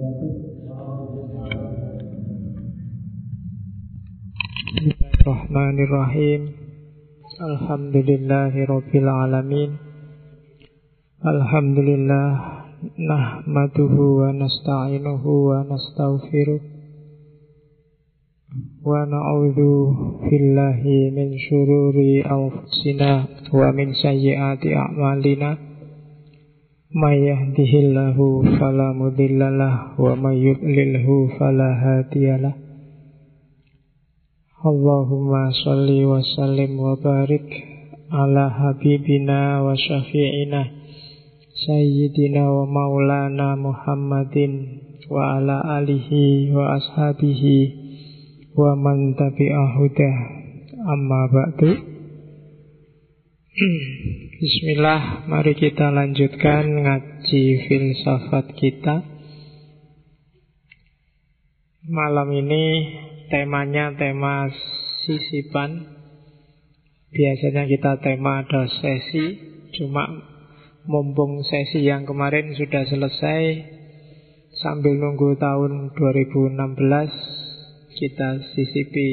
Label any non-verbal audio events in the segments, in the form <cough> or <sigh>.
Bismillahirrahmanirrahim. Alhamdulillahi Alamin. Alhamdulillah Nahmaduhu wa nasta'inuhu wa nasta'ufiruh. Wa na'udhu billahi min syururi anfusina Wa min sayyiati a'malina May yahdihillahu falamudillalah Wa may yudlilhu falahadiyalah Allahumma salli wa sallim wa barik ala habibina wa syafi'ina Sayyidina wa maulana Muhammadin wa ala alihi wa ashabihi wa man tabi'ahudah amma ba'du Bismillah, mari kita lanjutkan ngaji filsafat kita Malam ini temanya tema sisipan. Biasanya kita tema ada sesi, cuma mumpung sesi yang kemarin sudah selesai, sambil nunggu tahun 2016 kita sisipi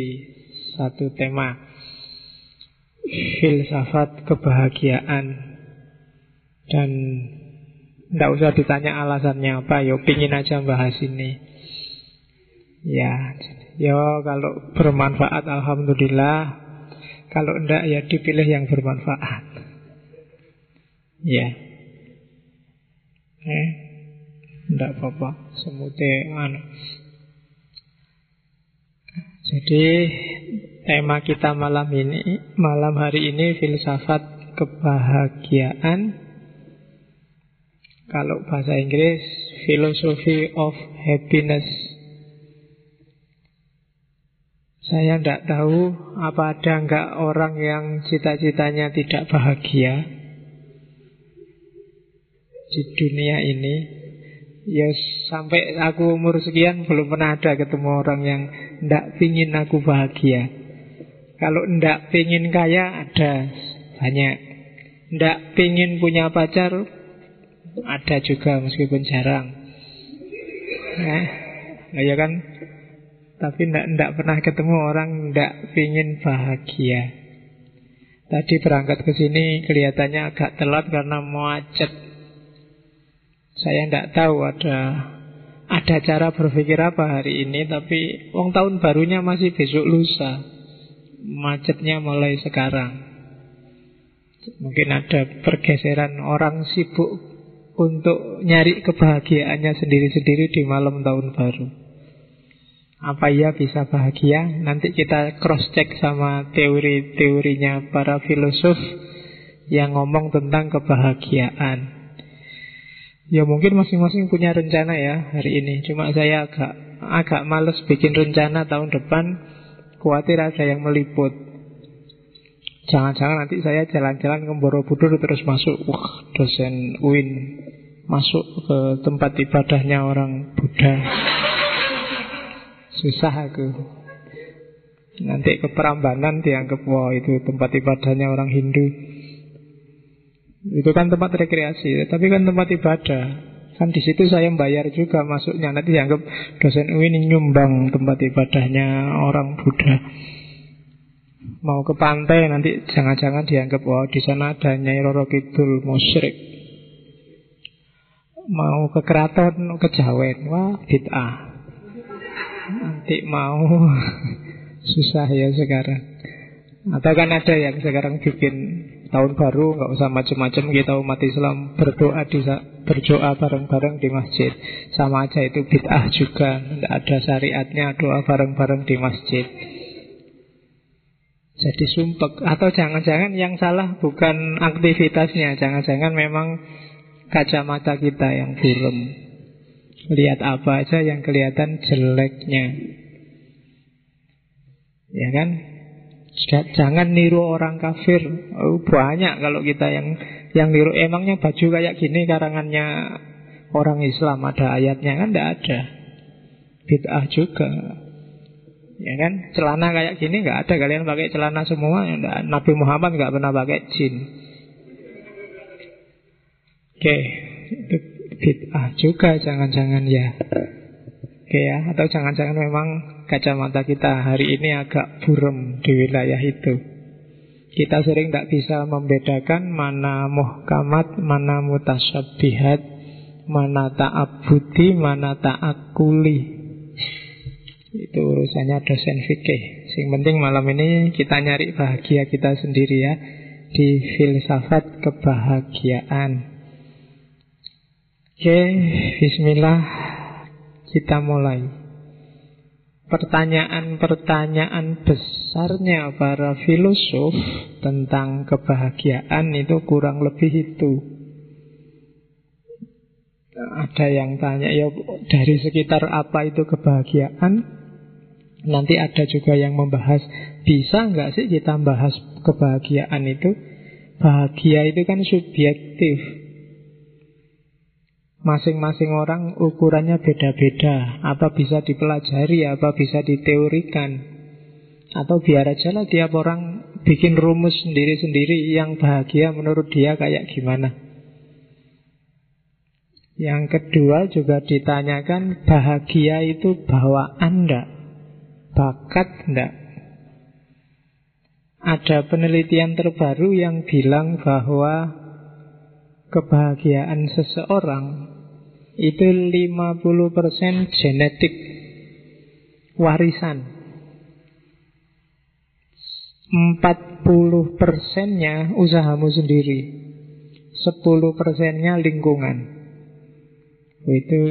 satu tema filsafat kebahagiaan. Dan tidak usah ditanya alasannya apa, yuk pingin aja bahas ini. Ya, Ya kalau bermanfaat Alhamdulillah. Kalau enggak ya dipilih yang bermanfaat. Ya. Eh Enggak apa-apa. Semute anu. Jadi tema kita malam ini Malam hari ini filsafat kebahagiaan Kalau bahasa Inggris Philosophy of Happiness saya tidak tahu apa ada enggak orang yang cita-citanya tidak bahagia di dunia ini. Ya sampai aku umur sekian belum pernah ada ketemu orang yang tidak pingin aku bahagia. Kalau tidak pingin kaya ada banyak. Tidak pingin punya pacar ada juga meskipun jarang. Nah, ya kan tapi tidak pernah ketemu orang tidak ingin bahagia. Tadi berangkat ke sini kelihatannya agak telat karena macet. Saya tidak tahu ada ada cara berpikir apa hari ini, tapi uang tahun barunya masih besok lusa. Macetnya mulai sekarang. Mungkin ada pergeseran orang sibuk untuk nyari kebahagiaannya sendiri-sendiri di malam tahun baru. Apa ia bisa bahagia? Nanti kita cross check sama teori-teorinya para filosof yang ngomong tentang kebahagiaan. Ya mungkin masing-masing punya rencana ya hari ini. Cuma saya agak agak males bikin rencana tahun depan. Khawatir ada yang meliput. Jangan-jangan nanti saya jalan-jalan ke Borobudur terus masuk. Wah, dosen UIN masuk ke tempat ibadahnya orang Buddha. Susah aku Nanti ke Perambanan dianggap Wah itu tempat ibadahnya orang Hindu Itu kan tempat rekreasi Tapi kan tempat ibadah. Kan di situ saya bayar juga masuknya. Nanti dianggap dosen ini nyumbang tempat ibadahnya orang Buddha. Mau ke pantai nanti jangan-jangan dianggap Wah di sana ada Nyai Roro Kidul musyrik. Mau ke keraton kejawen Wah bid'ah. Nanti mau. <laughs> Susah ya sekarang. Atau kan ada yang sekarang bikin tahun baru nggak usah macam-macam kita umat Islam berdoa di berdoa bareng-bareng di masjid. Sama aja itu bid'ah juga tidak ada syariatnya doa bareng-bareng di masjid. Jadi sumpek. Atau jangan-jangan yang salah bukan aktivitasnya jangan-jangan memang kacamata kita yang burem. Lihat apa aja yang kelihatan jeleknya. Ya kan? Jangan niru orang kafir. Oh, Banyak kalau kita yang yang niru. Emangnya baju kayak gini karangannya orang Islam? Ada ayatnya? Kan? Tidak ada. Bid'ah juga. Ya kan? Celana kayak gini nggak ada. Kalian pakai celana semua Nabi Muhammad nggak pernah pakai jin. Oke okay bid'ah juga. Jangan-jangan ya. Oke ya, atau jangan-jangan memang kacamata kita hari ini agak burem di wilayah itu. Kita sering tidak bisa membedakan mana muhkamat, mana mutasyabihat, mana ta'abudi, mana ta'akuli. Itu urusannya dosen fikih. Yang penting malam ini kita nyari bahagia kita sendiri ya di filsafat kebahagiaan. Oke, bismillah kita mulai. Pertanyaan-pertanyaan besarnya para filosof tentang kebahagiaan itu kurang lebih itu. Ada yang tanya ya dari sekitar apa itu kebahagiaan? Nanti ada juga yang membahas bisa nggak sih kita bahas kebahagiaan itu? Bahagia itu kan subjektif Masing-masing orang ukurannya beda-beda Apa bisa dipelajari, apa bisa diteorikan Atau biar aja lah tiap orang bikin rumus sendiri-sendiri Yang bahagia menurut dia kayak gimana Yang kedua juga ditanyakan Bahagia itu bawaan enggak? Bakat enggak? Ada penelitian terbaru yang bilang bahwa kebahagiaan seseorang itu 50% genetik warisan. 40 persennya usahamu sendiri. 10 persennya lingkungan. Itu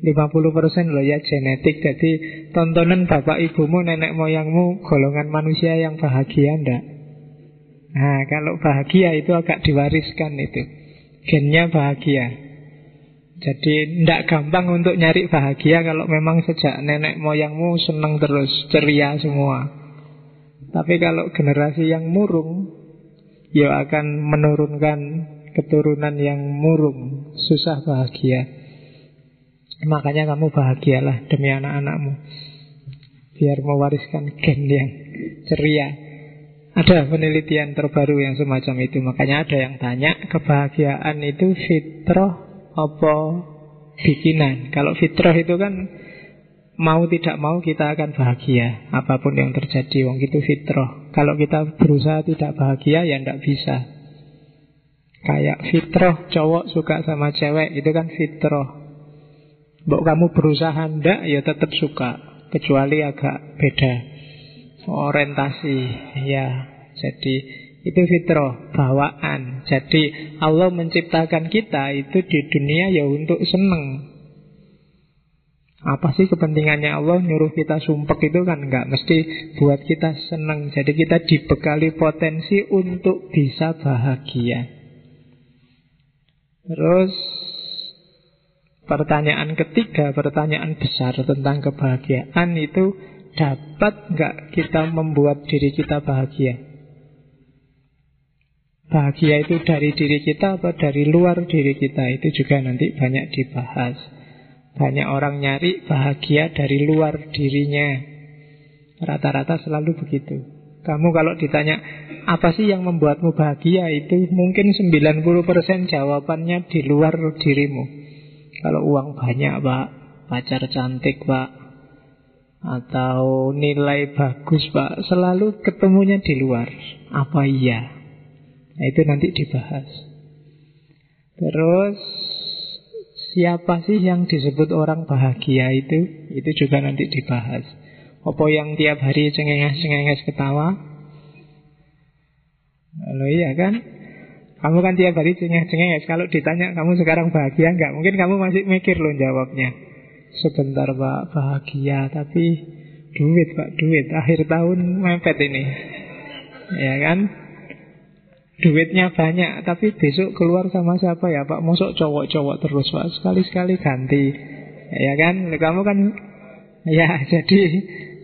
50 persen loh ya genetik. Jadi tontonan bapak ibumu, nenek moyangmu Golongan manusia yang bahagia ndak? Nah kalau bahagia itu agak diwariskan itu. Gennya bahagia jadi tidak gampang untuk nyari bahagia kalau memang sejak nenek moyangmu senang terus, ceria semua. Tapi kalau generasi yang murung, ya akan menurunkan keturunan yang murung, susah bahagia. Makanya kamu bahagialah demi anak-anakmu. Biar mewariskan gen yang ceria. Ada penelitian terbaru yang semacam itu. Makanya ada yang tanya, kebahagiaan itu fitrah apa bikinan. Kalau fitrah itu kan mau tidak mau kita akan bahagia apa pun yang terjadi. Wong itu fitrah. Kalau kita berusaha tidak bahagia ya tidak bisa. Kayak fitrah cowok suka sama cewek itu kan fitrah. Mbok kamu berusaha ndak ya tetap suka kecuali agak beda orientasi ya. Jadi itu fitrah, bawaan. Jadi Allah menciptakan kita itu di dunia ya untuk seneng. Apa sih kepentingannya Allah nyuruh kita sumpek itu kan enggak mesti buat kita seneng. Jadi kita dibekali potensi untuk bisa bahagia. Terus pertanyaan ketiga, pertanyaan besar tentang kebahagiaan itu dapat enggak kita membuat diri kita bahagia? Bahagia itu dari diri kita atau dari luar diri kita? Itu juga nanti banyak dibahas. Banyak orang nyari bahagia dari luar dirinya. Rata-rata selalu begitu. Kamu kalau ditanya Apa sih yang membuatmu bahagia? Itu mungkin 90% jawabannya di luar dirimu. Kalau uang banyak pak Pacar cantik pak Atau nilai bagus pak Selalu ketemunya di luar. Apa iya Nah itu nanti dibahas. Terus Siapa sih yang disebut orang bahagia itu? Itu juga nanti dibahas. Apa yang tiap hari cengenges-cengenges ketawa? Lalu iya kan? Kamu kan tiap hari cengenges-cengenges Kalau ditanya kamu sekarang bahagia nggak? Mungkin kamu masih mikir loh jawabnya. Sebentar pak. Bahagia Tapi duit pak. Duit. Akhir tahun mepet ini. Ya kan duitnya banyak tapi besok keluar sama siapa ya Pak? Mosok cowok-cowok terus Pak. Sekali-sekali ganti. Ya kan? Kamu kan ya <laughs> jadi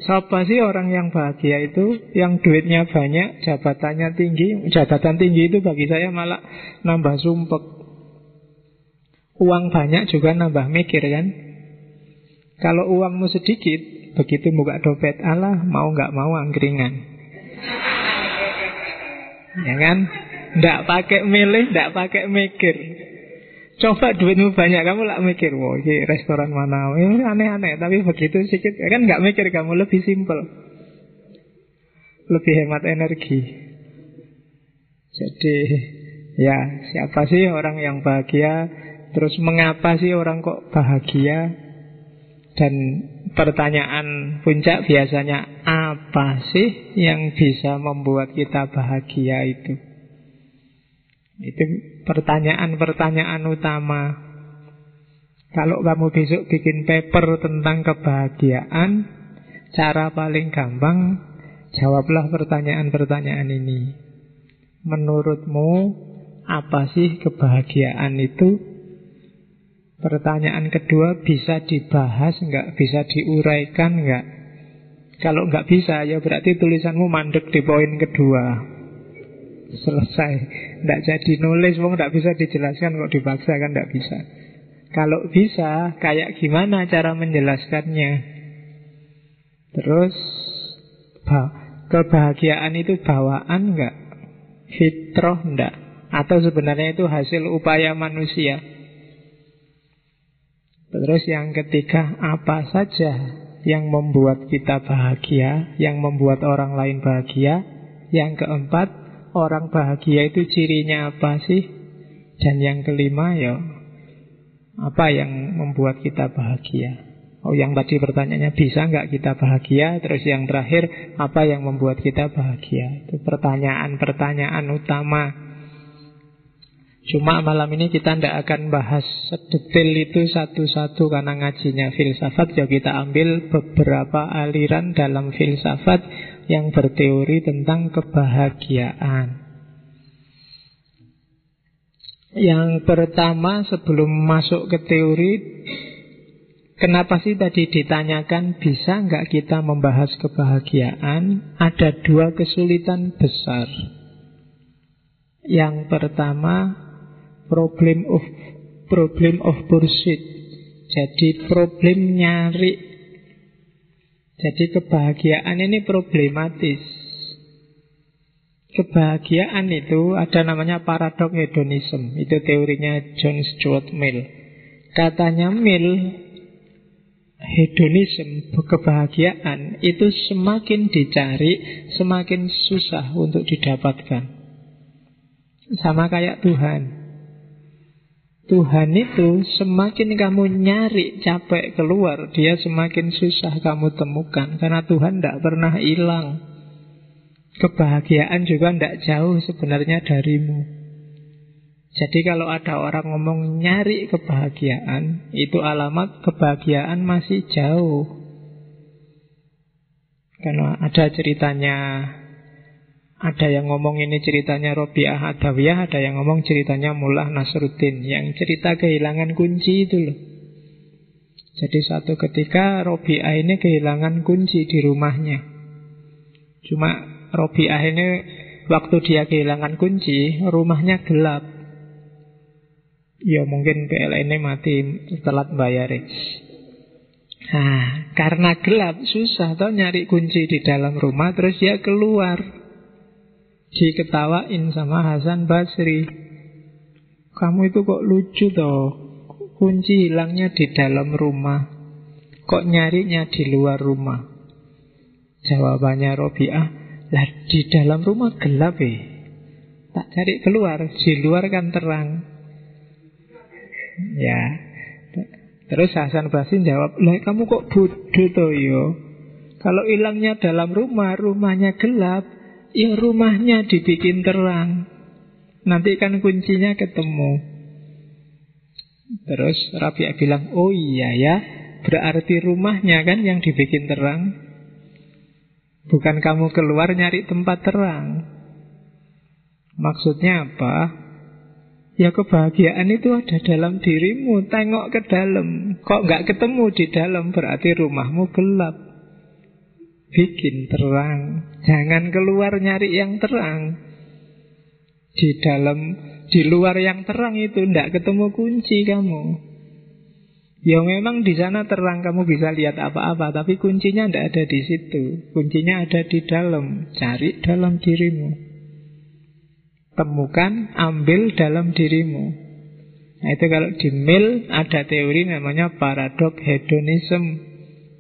siapa sih orang yang bahagia itu? Yang duitnya banyak jabatannya tinggi jabatan tinggi itu bagi saya malah nambah sumpek. Uang banyak juga nambah mikir kan? Kalau uangmu sedikit begitu buka dompet Allah mau nggak mau angkringan ya kan tidak pakai milih, tidak pakai mikir. Coba duitmu banyak, kamu lah mikir, wah ini restoran mana, ini aneh-aneh. Tapi begitu sedikit, kan nggak mikir kamu lebih simpel, lebih hemat energi. Jadi ya siapa sih orang yang bahagia? Terus mengapa sih orang kok bahagia? Dan pertanyaan puncak biasanya apa sih yang bisa membuat kita bahagia itu? Itu pertanyaan-pertanyaan utama. Kalau kamu besok bikin paper tentang kebahagiaan, cara paling gampang jawablah pertanyaan-pertanyaan ini. Menurutmu apa sih kebahagiaan itu? Pertanyaan kedua bisa dibahas nggak? Bisa diuraikan nggak? Kalau nggak bisa ya berarti tulisanmu mandek di poin kedua. Selesai. Nggak jadi nulis, wong nggak bisa dijelaskan kok dipaksa kan nggak bisa. Kalau bisa, kayak gimana cara menjelaskannya? Terus, kebahagiaan itu bawaan nggak? Fitroh nggak? Atau sebenarnya itu hasil upaya manusia? Terus yang ketiga, apa saja yang membuat kita bahagia, yang membuat orang lain bahagia? Yang keempat, orang bahagia itu cirinya apa sih? Dan yang kelima, ya apa yang membuat kita bahagia? Oh, yang tadi pertanyaannya bisa nggak kita bahagia? Terus yang terakhir, apa yang membuat kita bahagia? Itu pertanyaan-pertanyaan utama Cuma malam ini kita tidak akan bahas sedetail itu satu-satu karena ngajinya filsafat ya kita ambil beberapa aliran dalam filsafat yang berteori tentang kebahagiaan. Yang pertama sebelum masuk ke teori Kenapa sih tadi ditanyakan bisa nggak kita membahas kebahagiaan? Ada dua kesulitan besar. Yang pertama problem of problem of pursuit. Jadi problem nyari. Jadi kebahagiaan ini problematis. Kebahagiaan itu ada namanya paradok hedonism. Itu teorinya John Stuart Mill. Katanya Mill, hedonism, kebahagiaan itu semakin dicari, semakin susah untuk didapatkan. Sama kayak Tuhan. Tuhan itu semakin kamu nyari capek keluar, dia semakin susah kamu temukan karena Tuhan tidak pernah hilang. Kebahagiaan juga tidak jauh sebenarnya darimu. Jadi kalau ada orang ngomong nyari kebahagiaan, itu alamat kebahagiaan masih jauh. Karena ada ceritanya ada yang ngomong ini ceritanya Robiah Adawiyah, ada yang ngomong ceritanya Mullah Nasruddin, yang cerita kehilangan kunci itu loh. Jadi satu ketika Robiah ini kehilangan kunci di rumahnya. Cuma Robiah ini waktu dia kehilangan kunci, rumahnya gelap. Ya mungkin PLN ini mati telat bayar. Nah, karena gelap susah toh nyari kunci di dalam rumah terus dia keluar diketawain sama Hasan Basri. Kamu itu kok lucu toh? Kunci hilangnya di dalam rumah. Kok nyarinya di luar rumah? Jawabannya Robiah, lah di dalam rumah gelap eh. Tak cari keluar, di luar kan terang. Ya. Terus Hasan Basri jawab, lah kamu kok bodoh toh yo? Kalau hilangnya dalam rumah, rumahnya gelap, Ya rumahnya dibikin terang. Nanti kan kuncinya ketemu. Terus Rabi'ah bilang Oh iya ya Berarti rumahnya kan yang dibikin terang. Bukan kamu keluar nyari tempat terang. Maksudnya apa? Ya kebahagiaan itu ada dalam dirimu. Tengok ke dalam. Kok nggak ketemu di dalam? Berarti rumahmu gelap bikin terang. Jangan keluar nyari yang terang. Di dalam, di luar yang terang itu tidak ketemu kunci kamu. Ya memang di sana terang kamu bisa lihat apa-apa, tapi kuncinya tidak ada di situ. Kuncinya ada di dalam. Cari dalam dirimu. Temukan, ambil dalam dirimu. Nah itu kalau di Mill ada teori namanya paradok hedonism.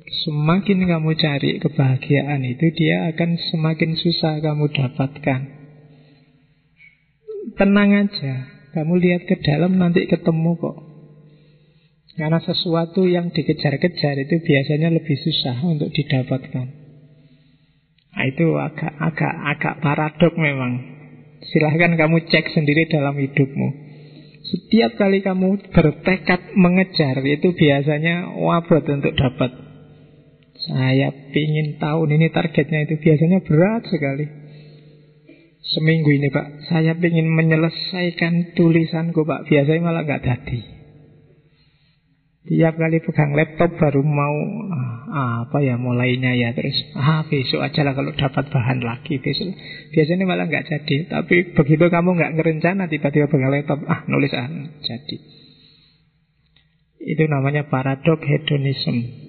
Semakin kamu cari kebahagiaan itu dia akan semakin susah kamu dapatkan. Tenang aja, kamu lihat ke dalam nanti ketemu kok. Karena sesuatu yang dikejar-kejar itu biasanya lebih susah untuk didapatkan. Nah, itu agak agak agak paradok memang. Silahkan kamu cek sendiri dalam hidupmu. Setiap kali kamu bertekad mengejar itu biasanya wabot untuk dapat. Saya ingin tahun ini targetnya itu biasanya berat sekali. Seminggu ini Pak, saya ingin menyelesaikan tulisanku Pak. Biasanya malah nggak jadi. Tiap kali pegang laptop baru mau ah, apa ya mulainya ya terus ah besok aja lah kalau dapat bahan lagi besok biasanya malah nggak jadi tapi begitu kamu nggak ngerencana tiba-tiba pegang laptop ah nulis ah jadi itu namanya paradok hedonism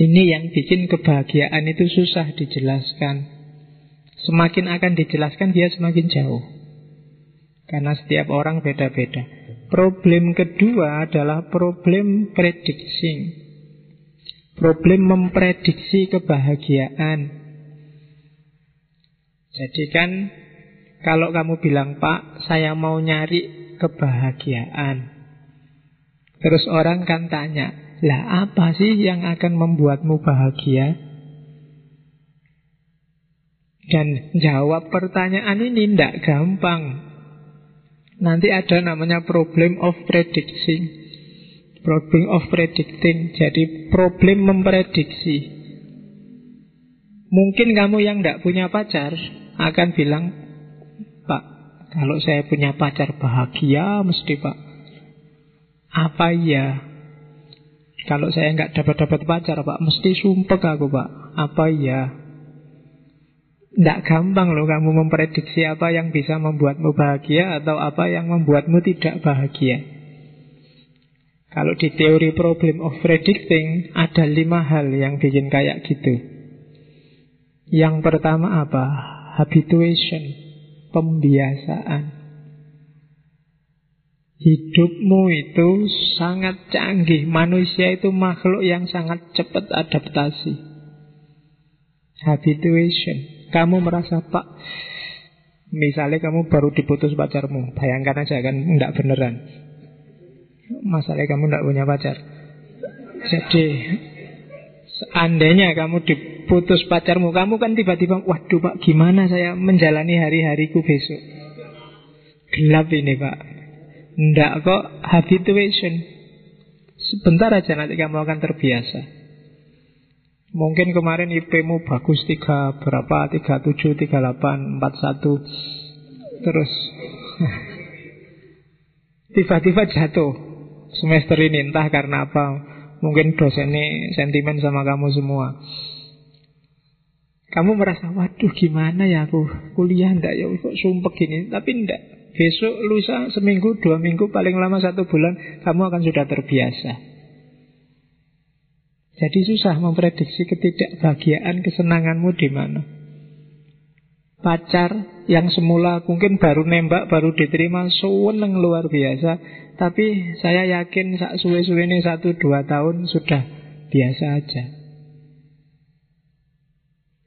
ini yang bikin kebahagiaan itu susah dijelaskan semakin akan dijelaskan dia semakin jauh karena setiap orang beda-beda Problem kedua adalah problem predicting. Problem memprediksi kebahagiaan. Jadi kan kalau kamu bilang, "Pak, saya mau nyari kebahagiaan." Terus orang kan tanya, "Lah apa sih yang akan membuatmu bahagia?" Dan jawab pertanyaan ini tidak gampang Nanti ada namanya problem of predicting. Problem of predicting. Jadi problem memprediksi. Mungkin kamu yang tidak punya pacar akan bilang, Pak, kalau saya punya pacar bahagia mesti Pak. Apa iya? Kalau saya nggak dapat-dapat pacar Pak, mesti sumpah aku Pak. Apa iya? tidak gampang loh kamu memprediksi apa yang bisa membuatmu bahagia atau apa yang membuatmu tidak bahagia. Kalau di teori problem of predicting ada lima hal yang bikin kayak gitu. Yang pertama apa? Habituation, pembiasaan. Hidupmu itu sangat canggih. Manusia itu makhluk yang sangat cepat adaptasi. Habituation. Kamu merasa pak Misalnya kamu baru diputus pacarmu Bayangkan aja kan Enggak beneran Masalahnya kamu enggak punya pacar Jadi Seandainya kamu diputus pacarmu Kamu kan tiba-tiba Waduh pak gimana saya menjalani hari-hariku besok Gelap ini pak Enggak kok habituation Sebentar aja nanti kamu akan terbiasa. Mungkin kemarin IP-mu bagus tiga berapa? tiga tujuh tiga delapan empat satu. Terus. <laughs> Tiba-tiba jatuh. Semester ini entah karena apa. Mungkin dosen ini sentimen sama kamu semua. Kamu merasa Waduh gimana ya aku? Kuliah ndak ya? Kok sumpek gini? Tapi ndak Besok lusa seminggu dua minggu Paling lama satu bulan Kamu akan sudah terbiasa jadi susah memprediksi ketidakbahagiaan kesenanganmu di mana. Pacar yang semula mungkin baru nembak, baru diterima, seneng luar biasa. Tapi saya yakin saat suwe-suwe ini satu dua tahun sudah biasa aja.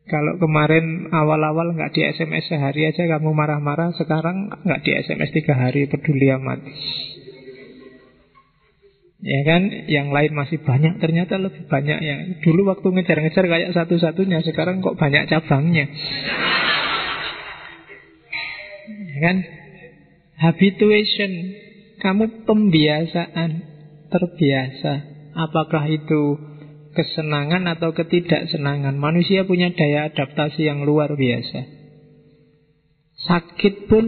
Kalau kemarin awal-awal nggak di SMS sehari aja kamu marah-marah, sekarang nggak di SMS tiga hari peduli amat. Ya kan, yang lain masih banyak Ternyata lebih banyak yang Dulu waktu ngejar-ngejar kayak satu-satunya Sekarang kok banyak cabangnya. Ya kan? Habituation. Kamu pembiasaan Terbiasa. Apakah itu kesenangan atau ketidaksenangan Manusia punya daya adaptasi yang luar biasa Sakit pun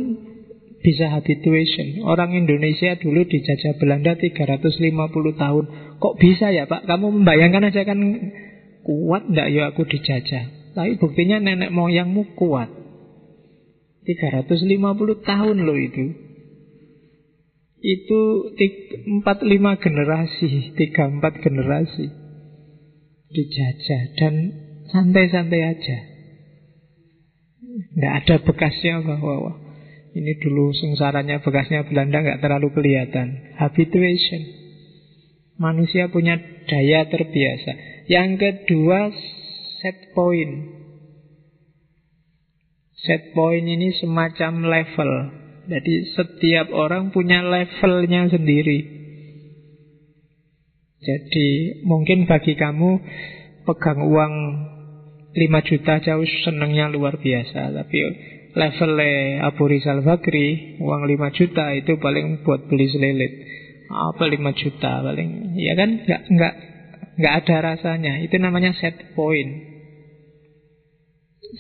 bisa habituation. Orang Indonesia dulu dijajah Belanda 350 tahun. Kok bisa ya Pak? Kamu membayangkan aja kan kuat ndak ya aku dijajah. Tapi buktinya nenek moyangmu kuat. 350 tahun loh itu. Itu 4-5 generasi, 3-4 generasi dijajah dan santai-santai aja. Nggak ada bekasnya bahwa Ini dulu sengsaranya bekasnya Belanda nggak terlalu kelihatan. Habituation. Manusia punya daya terbiasa. Yang kedua, set point. Set point ini semacam level. Jadi setiap orang punya levelnya sendiri. Jadi mungkin bagi kamu pegang uang 5 juta jauh senangnya luar biasa. Tapi levelnya Abu Rizal Bakri, uang 5 juta itu paling buat beli selilit. Apa 5 juta paling? Ya kan nggak nggak nggak ada rasanya. Itu namanya set point.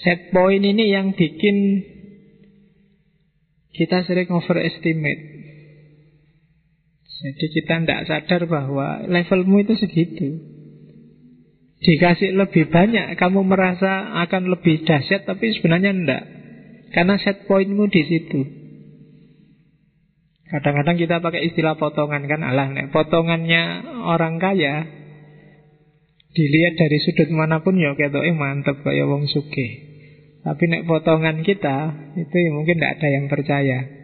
Set point ini yang bikin kita sering overestimate. Jadi kita tidak sadar bahwa levelmu itu segitu. Dikasih lebih banyak, kamu merasa akan lebih dahsyat, tapi sebenarnya tidak. Karena set pointmu di situ. Kadang-kadang kita pakai istilah potongan kan, alah, nek potongannya orang kaya Dilihat dari sudut mana pun ya eh mantep kayak wong suge. Tapi nek potongan kita itu ya mungkin tidak ada yang percaya.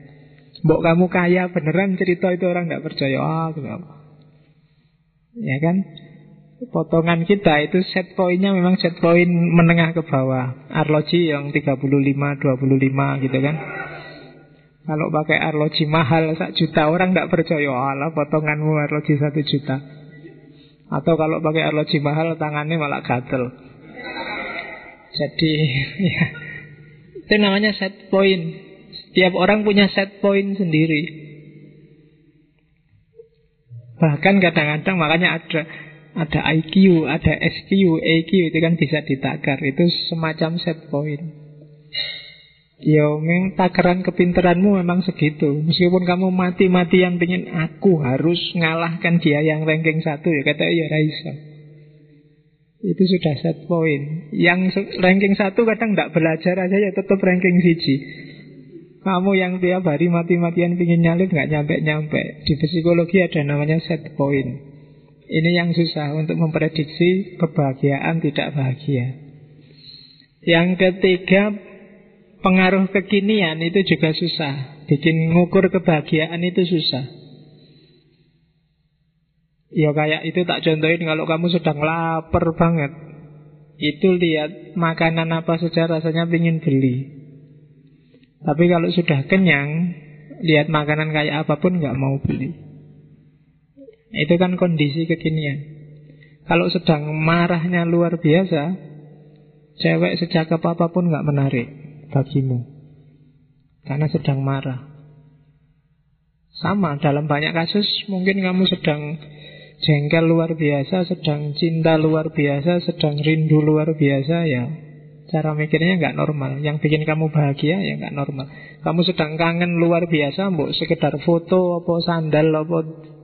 Mbok kamu kaya beneran cerita itu orang tidak percaya. Ah, kenapa? Ya kan? Potongan kita itu set poinnya memang set poin menengah ke bawah. Arloji yang 35, 25 gitu kan. Kalau pakai arloji mahal sak juta orang tidak percaya. Allah potonganmu arloji satu juta. Atau kalau pakai arloji mahal tangannya malah gatel. Jadi <laughs> ya, itu namanya set point. Setiap orang punya set point sendiri. Bahkan kadang-kadang makanya ada ada IQ, ada SQ, EQ itu kan bisa ditakar. Itu semacam set point. Ya memang takaran kepinteranmu memang segitu Meskipun kamu mati-matian pengen Aku harus ngalahkan dia yang ranking satu Ya kata ya Raisa Itu sudah set point Yang ranking satu kadang tidak belajar aja ya tetap ranking siji Kamu yang tiap hari mati-matian pengen nyalip nggak nyampe-nyampe Di psikologi ada namanya set point Ini yang susah untuk memprediksi kebahagiaan tidak bahagia Yang ketiga pengaruh kekinian itu juga susah. Bikin ngukur kebahagiaan itu susah. Ya kayak itu tak contohin kalau kamu sedang lapar banget. Itu lihat makanan apa saja rasanya ingin beli. Tapi kalau sudah kenyang, lihat makanan kayak apa pun nggak mau beli. Itu kan kondisi kekinian. Kalau sedang marahnya luar biasa, cewek sejak apa pun nggak menarik bagimu Karena sedang marah Sama dalam banyak kasus Mungkin kamu sedang jengkel luar biasa Sedang cinta luar biasa Sedang rindu luar biasa Ya cara mikirnya nggak normal Yang bikin kamu bahagia ya nggak normal Kamu sedang kangen luar biasa Mbok sekedar foto apa sandal apa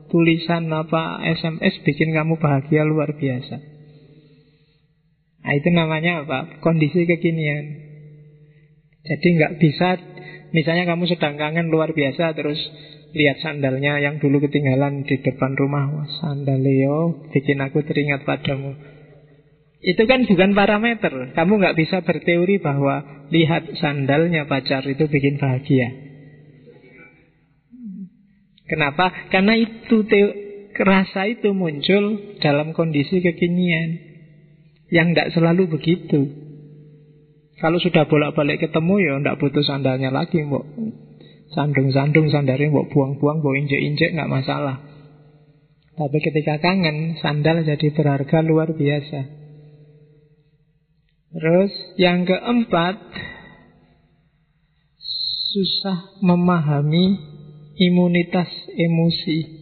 tulisan apa SMS bikin kamu bahagia luar biasa. Nah, itu namanya apa? Kondisi kekinian. Jadi nggak bisa Misalnya kamu sedang kangen luar biasa Terus lihat sandalnya yang dulu ketinggalan di depan rumah Wah, Sandal Leo bikin aku teringat padamu Itu kan bukan parameter Kamu nggak bisa berteori bahwa Lihat sandalnya pacar itu bikin bahagia Kenapa? Karena itu rasa itu muncul dalam kondisi kekinian Yang tidak selalu begitu kalau sudah bolak-balik ketemu ya ndak butuh sandalnya lagi, mbok. Sandung-sandung sandarnya mbok buang-buang, mbok injek-injek nggak masalah. Tapi ketika kangen, sandal jadi berharga luar biasa. Terus yang keempat, susah memahami imunitas emosi.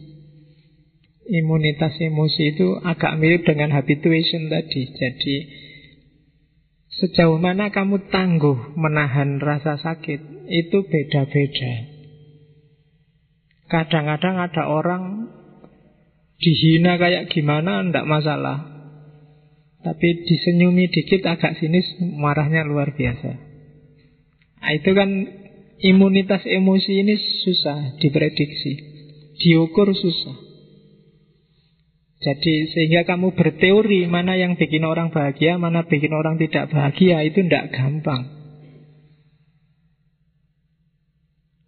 Imunitas emosi itu agak mirip dengan habituation tadi. Jadi Sejauh mana kamu tangguh menahan rasa sakit Itu beda-beda Kadang-kadang ada orang Dihina kayak gimana Tidak masalah Tapi disenyumi dikit agak sinis Marahnya luar biasa nah, Itu kan Imunitas emosi ini susah diprediksi Diukur susah jadi sehingga kamu berteori mana yang bikin orang bahagia, mana bikin orang tidak bahagia itu tidak gampang.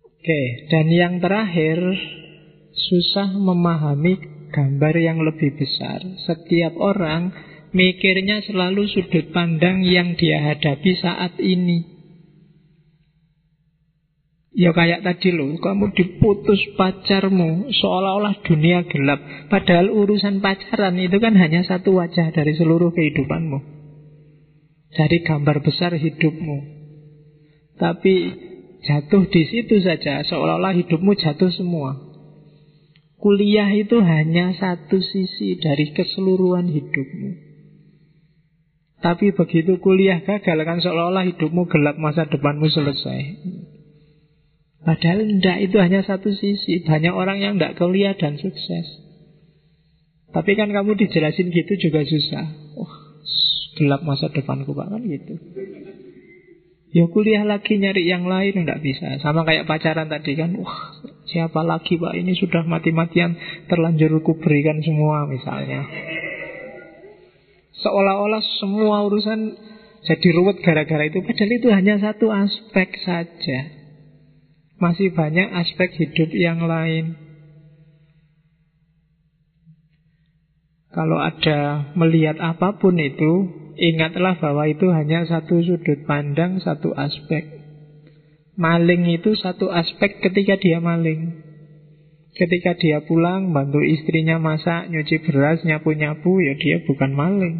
Oke, dan yang terakhir susah memahami gambar yang lebih besar. Setiap orang mikirnya selalu sudut pandang yang dia hadapi saat ini. Ya kayak tadi loh, kamu diputus pacarmu seolah-olah dunia gelap. Padahal urusan pacaran itu kan hanya satu wajah dari seluruh kehidupanmu. Dari gambar besar hidupmu. Tapi Jatuh di situ saja, seolah-olah hidupmu jatuh semua. Kuliah itu hanya satu sisi dari keseluruhan hidupmu. Tapi begitu kuliah gagal kan seolah-olah hidupmu gelap masa depanmu selesai. Padahal tidak itu hanya satu sisi. Banyak orang yang tidak kuliah dan sukses. Tapi kan kamu dijelasin gitu juga susah. Oh, gelap masa depanku kan gitu. Ya kuliah lagi nyari yang lain Nggak bisa Sama kayak pacaran tadi kan Wah siapa lagi pak Ini sudah mati-matian Terlanjur ku berikan semua misalnya Seolah-olah semua urusan Jadi ruwet gara-gara itu Padahal itu hanya satu aspek saja Masih banyak aspek hidup yang lain Kalau ada melihat apa pun itu Ingatlah bahwa itu hanya satu sudut pandang, satu aspek. Maling itu satu aspek ketika dia maling. Ketika dia pulang, bantu istrinya masak, nyuci beras, nyapu-nyapu, ya dia bukan maling.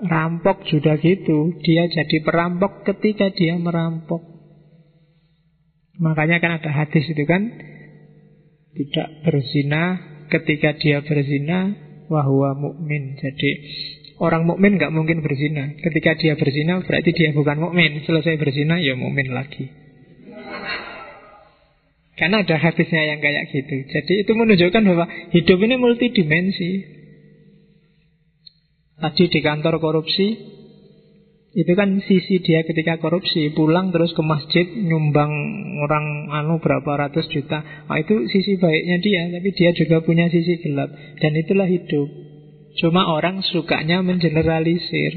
Rampok juga gitu, dia jadi perampok ketika dia merampok. Makanya kan ada hadis itu kan, tidak berzina ketika dia berzina, wahwa mukmin. Jadi Orang mukmin nggak mungkin berzina. Ketika dia berzina berarti dia bukan mukmin. Selesai berzina ya mukmin lagi. Karena ada hadisnya yang kayak gitu. Jadi itu menunjukkan bahwa hidup ini multidimensi. Tadi di kantor korupsi, itu kan sisi dia ketika korupsi Pulang terus ke masjid Nyumbang orang anu berapa ratus juta nah, Itu sisi baiknya dia Tapi dia juga punya sisi gelap Dan itulah hidup Cuma orang sukanya mengeneralisir.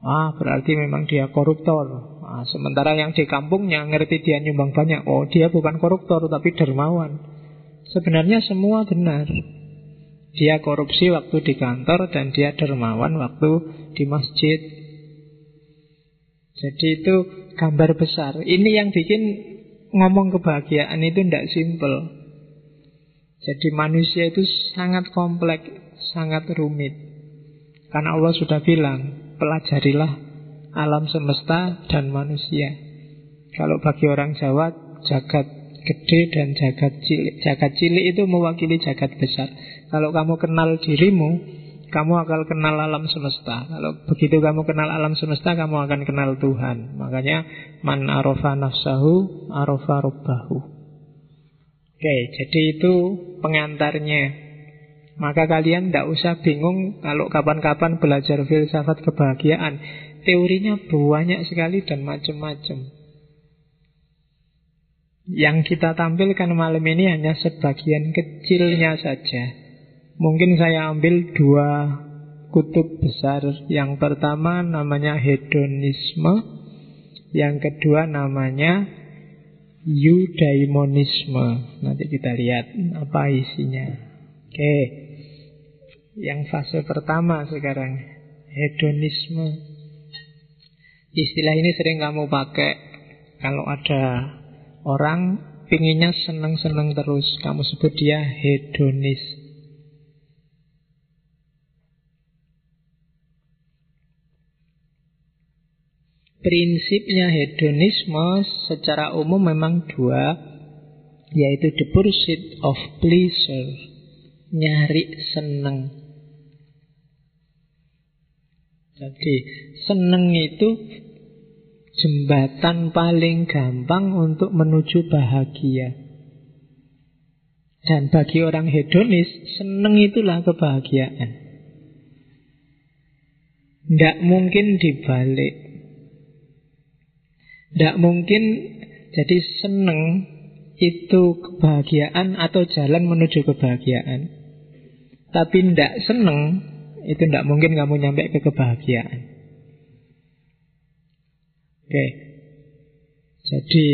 Ah, berarti memang dia koruptor. Ah, sementara yang di kampungnya ngerti dia nyumbang banyak. Oh, dia bukan koruptor tapi dermawan. Sebenarnya semua benar. Dia korupsi waktu di kantor dan dia dermawan waktu di masjid. Jadi itu gambar besar. Ini yang bikin ngomong kebahagiaan itu tidak simple. Jadi manusia itu sangat kompleks, sangat rumit. Karena Allah sudah bilang, pelajarilah alam semesta dan manusia. Kalau bagi orang Jawa, jagat gede dan jagat cilik. Jagat cilik itu mewakili jagat besar. Kalau kamu kenal dirimu, kamu akan kenal alam semesta. Kalau begitu kamu kenal alam semesta, kamu akan kenal Tuhan. Makanya man arofa nafsahu arofa robbahu. Oke, jadi itu pengantarnya. Maka kalian tidak usah bingung kalau kapan-kapan belajar filsafat kebahagiaan. Teorinya banyak sekali dan macam-macam. Yang kita tampilkan malam ini hanya sebagian kecilnya saja. Mungkin saya ambil dua kutub besar. Yang pertama namanya hedonisme. Yang kedua namanya eudaimonisme. Nanti kita lihat apa isinya. Oke. Yang fase pertama sekarang hedonisme. Istilah ini sering kamu pakai kalau ada orang pinginnya seneng-seneng terus, kamu sebut dia hedonis. Prinsipnya hedonisme secara umum memang dua Yaitu the pursuit of pleasure Nyari seneng Jadi seneng itu jembatan paling gampang untuk menuju bahagia. Dan bagi orang hedonis Seneng itulah kebahagiaan. Tidak mungkin dibalik. Tidak mungkin jadi seneng itu kebahagiaan atau jalan menuju kebahagiaan. Tapi tidak seneng itu tidak mungkin kamu nyampe ke kebahagiaan. Oke. Jadi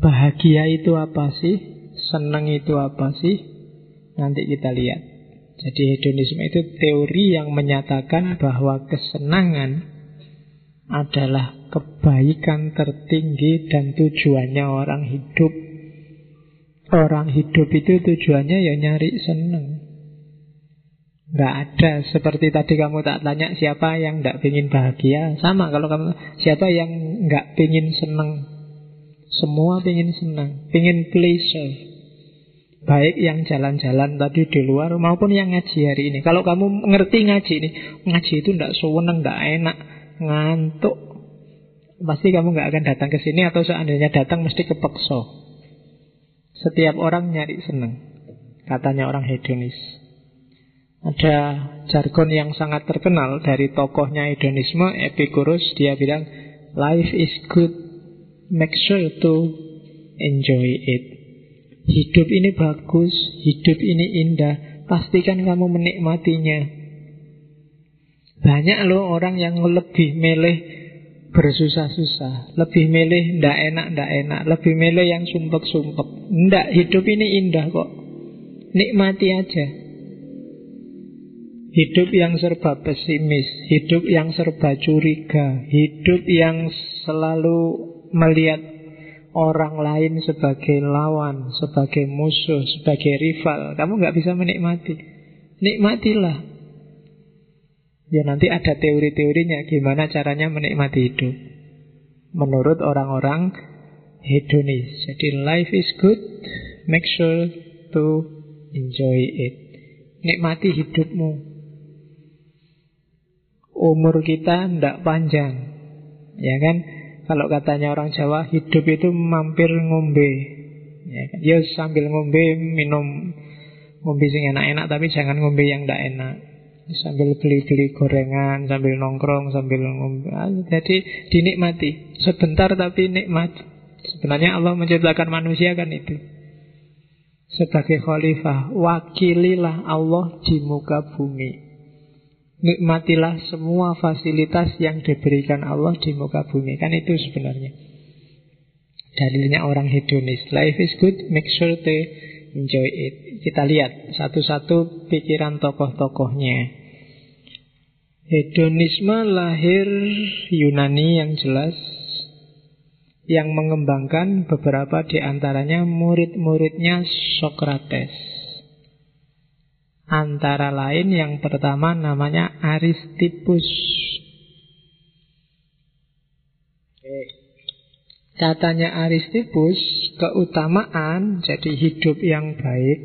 bahagia itu apa sih? Senang itu apa sih? Nanti kita lihat. Jadi hedonisme itu teori yang menyatakan bahwa kesenangan adalah kebaikan tertinggi dan tujuannya orang hidup. Orang hidup itu tujuannya ya nyari senang. Nggak ada. Seperti tadi kamu tak tanya siapa yang nggak ingin bahagia. Sama kalau kamu siapa yang nggak ingin senang Semua ingin senang Ingin pleasure. Baik yang jalan-jalan tadi di luar Maupun yang ngaji hari ini. Kalau kamu ngerti ngaji ini Ngaji itu nggak sewenang, nggak enak Ngantuk. Pasti kamu nggak akan datang ke sini Atau seandainya datang mesti kepeksa. Setiap orang nyari senang Katanya orang hedonis ada jargon yang sangat terkenal dari tokohnya hedonisme Epicurus. Dia bilang life is good. Make sure to enjoy it. Hidup ini bagus hidup ini indah. Pastikan kamu menikmatinya. Banyak loh orang yang lebih milih bersusah-susah Lebih milih ndak enak, ndak enak Lebih milih yang sumpek-sumpek. Ndak, hidup ini indah kok. Nikmati aja Hidup yang serba pesimis, hidup yang serba curiga, hidup yang selalu melihat orang lain sebagai lawan, sebagai musuh, sebagai rival. Kamu nggak bisa menikmati. Nikmatilah. Ya nanti ada teori-teorinya gimana caranya menikmati hidup. Menurut orang-orang hedonis. Jadi life is good, make sure to enjoy it. Nikmati hidupmu umur kita tidak panjang. Ya kan? Kalau katanya orang Jawa, hidup itu mampir ngombe. Ya, kan? ya sambil ngombe minum ngombe sing enak-enak tapi jangan ngombe yang tidak enak. Sambil beli-beli gorengan, sambil nongkrong, sambil ngombe. Ah, jadi dinikmati. Sebentar tapi nikmat. Sebenarnya Allah menciptakan manusia kan itu. Sebagai khalifah, wakililah Allah di muka bumi. Nikmatilah semua fasilitas yang diberikan Allah di muka bumi. Kan itu sebenarnya. Dalilnya orang hedonis. Life is good, make sure to enjoy it. Kita lihat satu-satu pikiran tokoh-tokohnya. Hedonisme lahir Yunani yang jelas Yang mengembangkan beberapa di antaranya murid-muridnya Socrates Antara lain yang pertama namanya Aristipus. Katanya Aristipus, keutamaan jadi hidup yang baik,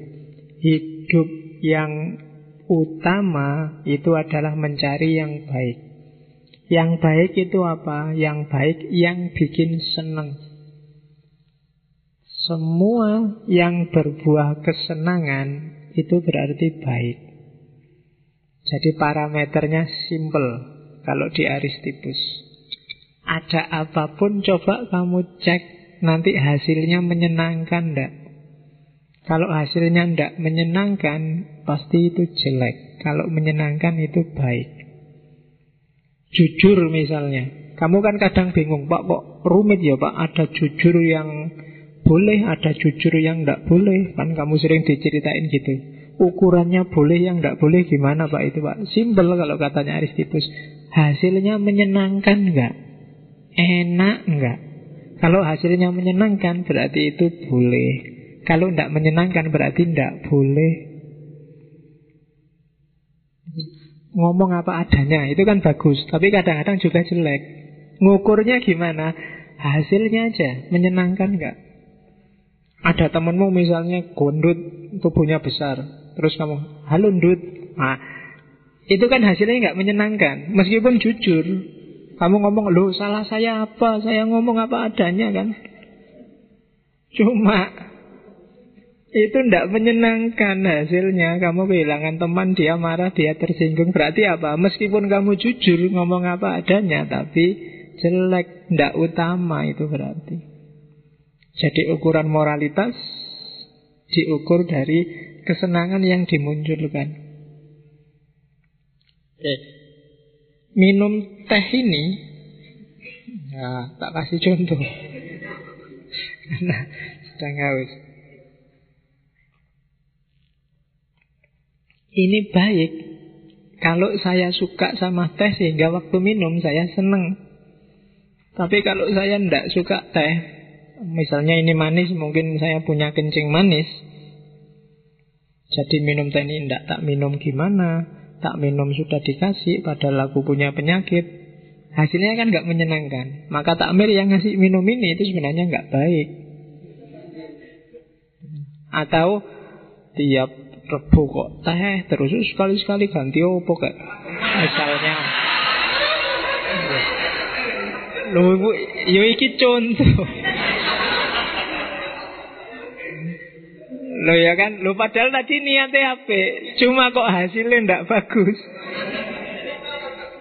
hidup yang utama itu adalah mencari yang baik. Yang baik itu apa? Yang baik yang bikin senang. Semua yang berbuah kesenangan itu berarti baik. Jadi parameternya simple kalau di Aristipus. Ada apa pun coba kamu cek nanti hasilnya menyenangkan ndak? Kalau hasilnya ndak menyenangkan pasti itu jelek. Kalau menyenangkan itu baik. Jujur misalnya. Kamu kan kadang bingung, Pak kok rumit ya Pak ada jujur yang boleh, ada jujur yang tidak boleh. Kan kamu sering diceritain gitu. Ukurannya boleh, yang tidak boleh gimana Pak itu Pak? Simpel kalau katanya Aristipus. Hasilnya menyenangkan enggak? Enak enggak? Kalau hasilnya menyenangkan berarti itu boleh. Kalau tidak menyenangkan berarti tidak boleh. Ngomong apa adanya itu kan bagus, tapi kadang-kadang juga jelek. Ngukurnya gimana? Hasilnya aja menyenangkan enggak? Ada temanmu misalnya gondut, tubuhnya besar. Terus kamu, halo ndut. Nah, itu kan hasilnya nggak menyenangkan. Meskipun jujur. Kamu ngomong, loh salah saya apa? Saya ngomong apa adanya kan. Cuma itu tidak menyenangkan hasilnya Kamu kehilangan teman, dia marah, dia tersinggung Berarti apa? Meskipun kamu jujur ngomong apa adanya Tapi jelek, tidak utama itu berarti jadi ukuran moralitas diukur dari kesenangan yang dimunculkan. Oke. Minum teh ini Ya, tak kasih contoh. <laughs> Karena sedang haus. Ini baik. Kalau saya suka sama teh sehingga waktu minum saya seneng. Tapi kalau saya tidak suka teh, misalnya ini manis, mungkin saya punya kencing manis. Jadi minum teh ini tidak tak minum gimana, tak minum sudah dikasih, padahal aku punya penyakit. Hasilnya kan nggak menyenangkan. Maka takmir yang ngasih minum ini itu sebenarnya nggak baik. Atau tiap rebu kok teh terus sekali-sekali ganti opo kayak misalnya Lho yo iki contoh. Lo ya kan, lo padahal tadi niatnya apa? Cuma kok hasilnya ndak bagus.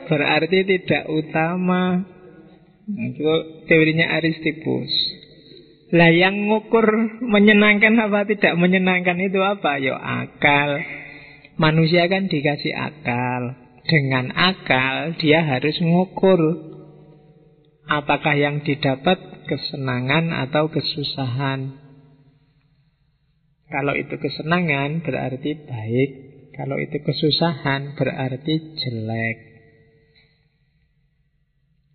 Berarti tidak utama. Itu teorinya Aristipus. Lah yang ngukur menyenangkan apa tidak menyenangkan itu apa? Yo akal. Manusia kan dikasih akal. Dengan akal dia harus ngukur apakah yang didapat kesenangan atau kesusahan. Kalau itu kesenangan berarti baik, kalau itu kesusahan berarti jelek.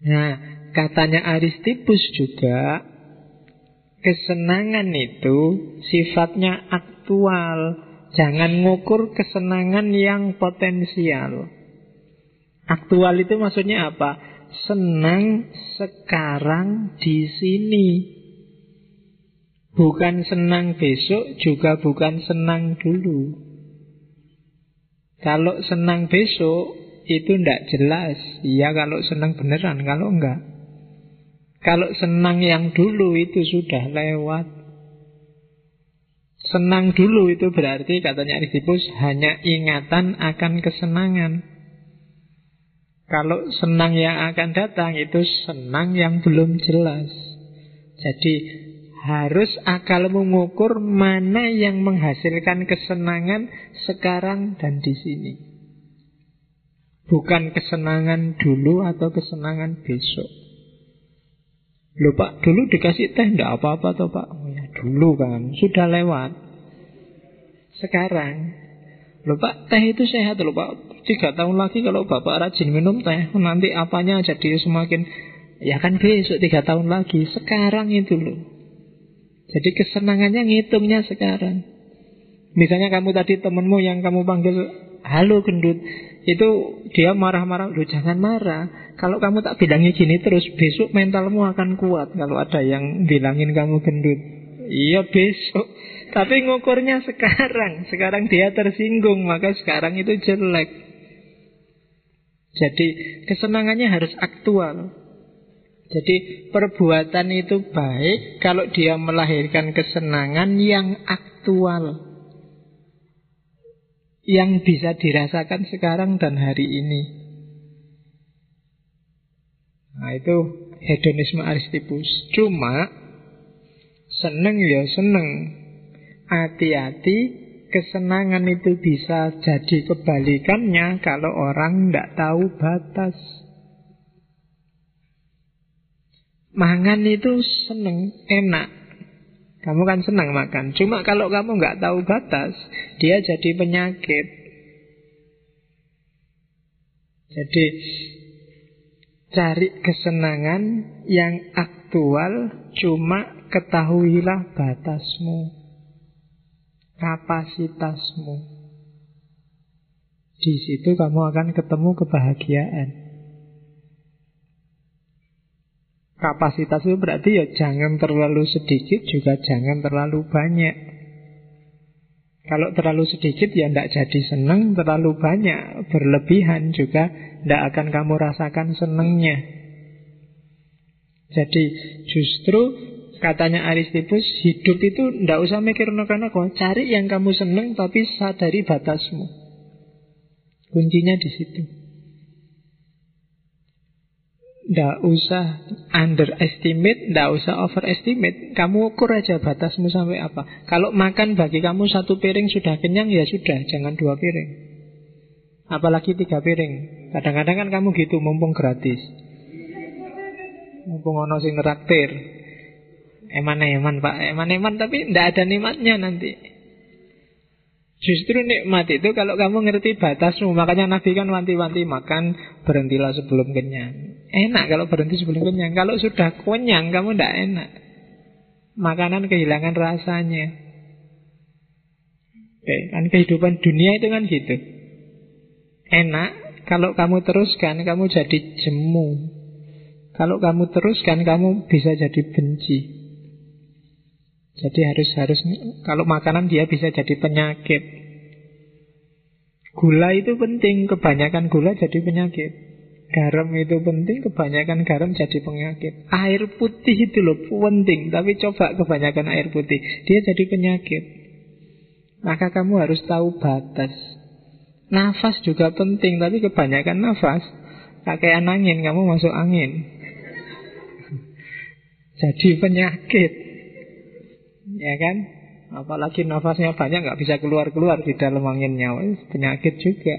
Nah, katanya Aristipus juga kesenangan itu sifatnya aktual. Jangan ngukur kesenangan yang potensial. Aktual itu maksudnya apa? Senang sekarang di sini. Bukan senang besok, juga bukan senang dulu. Kalau senang besok, itu tidak jelas. Iya kalau senang beneran, kalau enggak. Kalau senang yang dulu itu sudah lewat. Senang dulu itu berarti katanya Aristipus hanya ingatan akan kesenangan. Kalau senang yang akan datang itu senang yang belum jelas. Jadi harus akal mengukur mana yang menghasilkan kesenangan sekarang dan di sini. Bukan kesenangan dulu atau kesenangan besok. Loh pak, dulu dikasih teh enggak apa-apa toh pak. Oh, ya, dulu kan, sudah lewat. Sekarang, loh pak, teh itu sehat loh pak. Tiga tahun lagi kalau bapak rajin minum teh, nanti apanya jadi semakin Ya kan besok tiga tahun lagi Sekarang itu loh Jadi kesenangannya ngitungnya sekarang. Misalnya kamu tadi temenmu yang kamu panggil Halo gendut. Itu dia marah-marah Loh jangan marah. Kalau kamu tak bilangnya gini terus Besok mentalmu akan kuat Kalau ada yang bilangin kamu gendut. Iya besok. Tapi ngukurnya sekarang. Sekarang dia tersinggung Maka sekarang itu jelek. Jadi kesenangannya harus aktual. Jadi perbuatan itu baik kalau dia melahirkan kesenangan yang aktual. Yang bisa dirasakan sekarang dan hari ini. Nah itu hedonisme Aristipus. Cuma seneng ya seneng. Hati-hati kesenangan itu bisa jadi kebalikannya kalau orang tidak tahu batas. Mangan itu seneng, enak. Kamu kan senang makan. Cuma kalau kamu nggak tahu batas, dia jadi penyakit. Jadi cari kesenangan yang aktual, cuma ketahuilah batasmu kapasitasmu. Di situ kamu akan ketemu kebahagiaan. Kapasitas itu berarti ya jangan terlalu sedikit juga jangan terlalu banyak. Kalau terlalu sedikit ya tidak jadi senang, terlalu banyak berlebihan juga tidak akan kamu rasakan senangnya. Jadi justru Katanya Aristipus, hidup itu ndak usah mikir neko-neko, cari yang kamu seneng tapi sadari batasmu. Kuncinya di situ. Ndak usah underestimate, ndak usah overestimate. Kamu ukur aja batasmu sampai apa. Kalau makan bagi kamu satu piring sudah kenyang, ya sudah, jangan dua piring. Apalagi tiga piring. Kadang-kadang kan kamu gitu, mumpung gratis. mumpung ono sing traktir. Eman-eman Pak, eman-eman tapi tidak ada nikmatnya nanti. Justru nikmat itu kalau kamu ngerti batasmu. Makanya Nabi kan wanti-wanti makan Berhentilah sebelum kenyang. Enak kalau berhenti sebelum kenyang. Kalau sudah kenyang kamu tidak enak. Makanan kehilangan rasanya. Oke, kan kehidupan dunia itu kan gitu. Enak Kalau kamu teruskan kamu jadi jemu. Kalau kamu teruskan kamu bisa jadi benci jadi harus harus kalau makanan dia bisa jadi penyakit. Gula itu penting, kebanyakan gula jadi penyakit. Garam itu penting, kebanyakan garam jadi penyakit. Air putih itu loh penting, tapi coba kebanyakan air putih, dia jadi penyakit. Maka kamu harus tahu batas. Nafas juga penting, tapi kebanyakan nafas, kayak angin, kamu masuk angin. <laughs> jadi penyakit ya kan? Apalagi nafasnya banyak nggak bisa keluar-keluar di dalam anginnya, penyakit juga.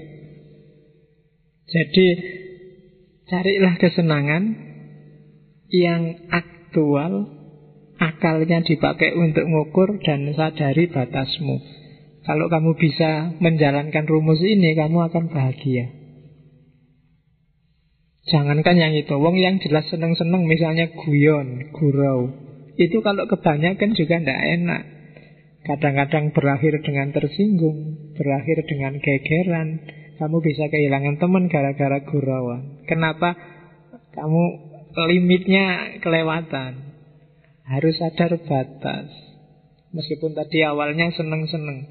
Jadi carilah kesenangan yang aktual, akalnya dipakai untuk mengukur dan sadari batasmu. Kalau kamu bisa menjalankan rumus ini, kamu akan bahagia. Jangankan yang itu, wong yang jelas seneng-seneng misalnya guyon, gurau. Itu kalau kebanyakan juga tidak enak. Kadang-kadang berakhir dengan tersinggung, berakhir dengan gegeran. Kamu bisa kehilangan teman gara-gara gurauan. Kenapa? Kamu limitnya kelewatan. Harus sadar batas. Meskipun tadi awalnya seneng-seneng.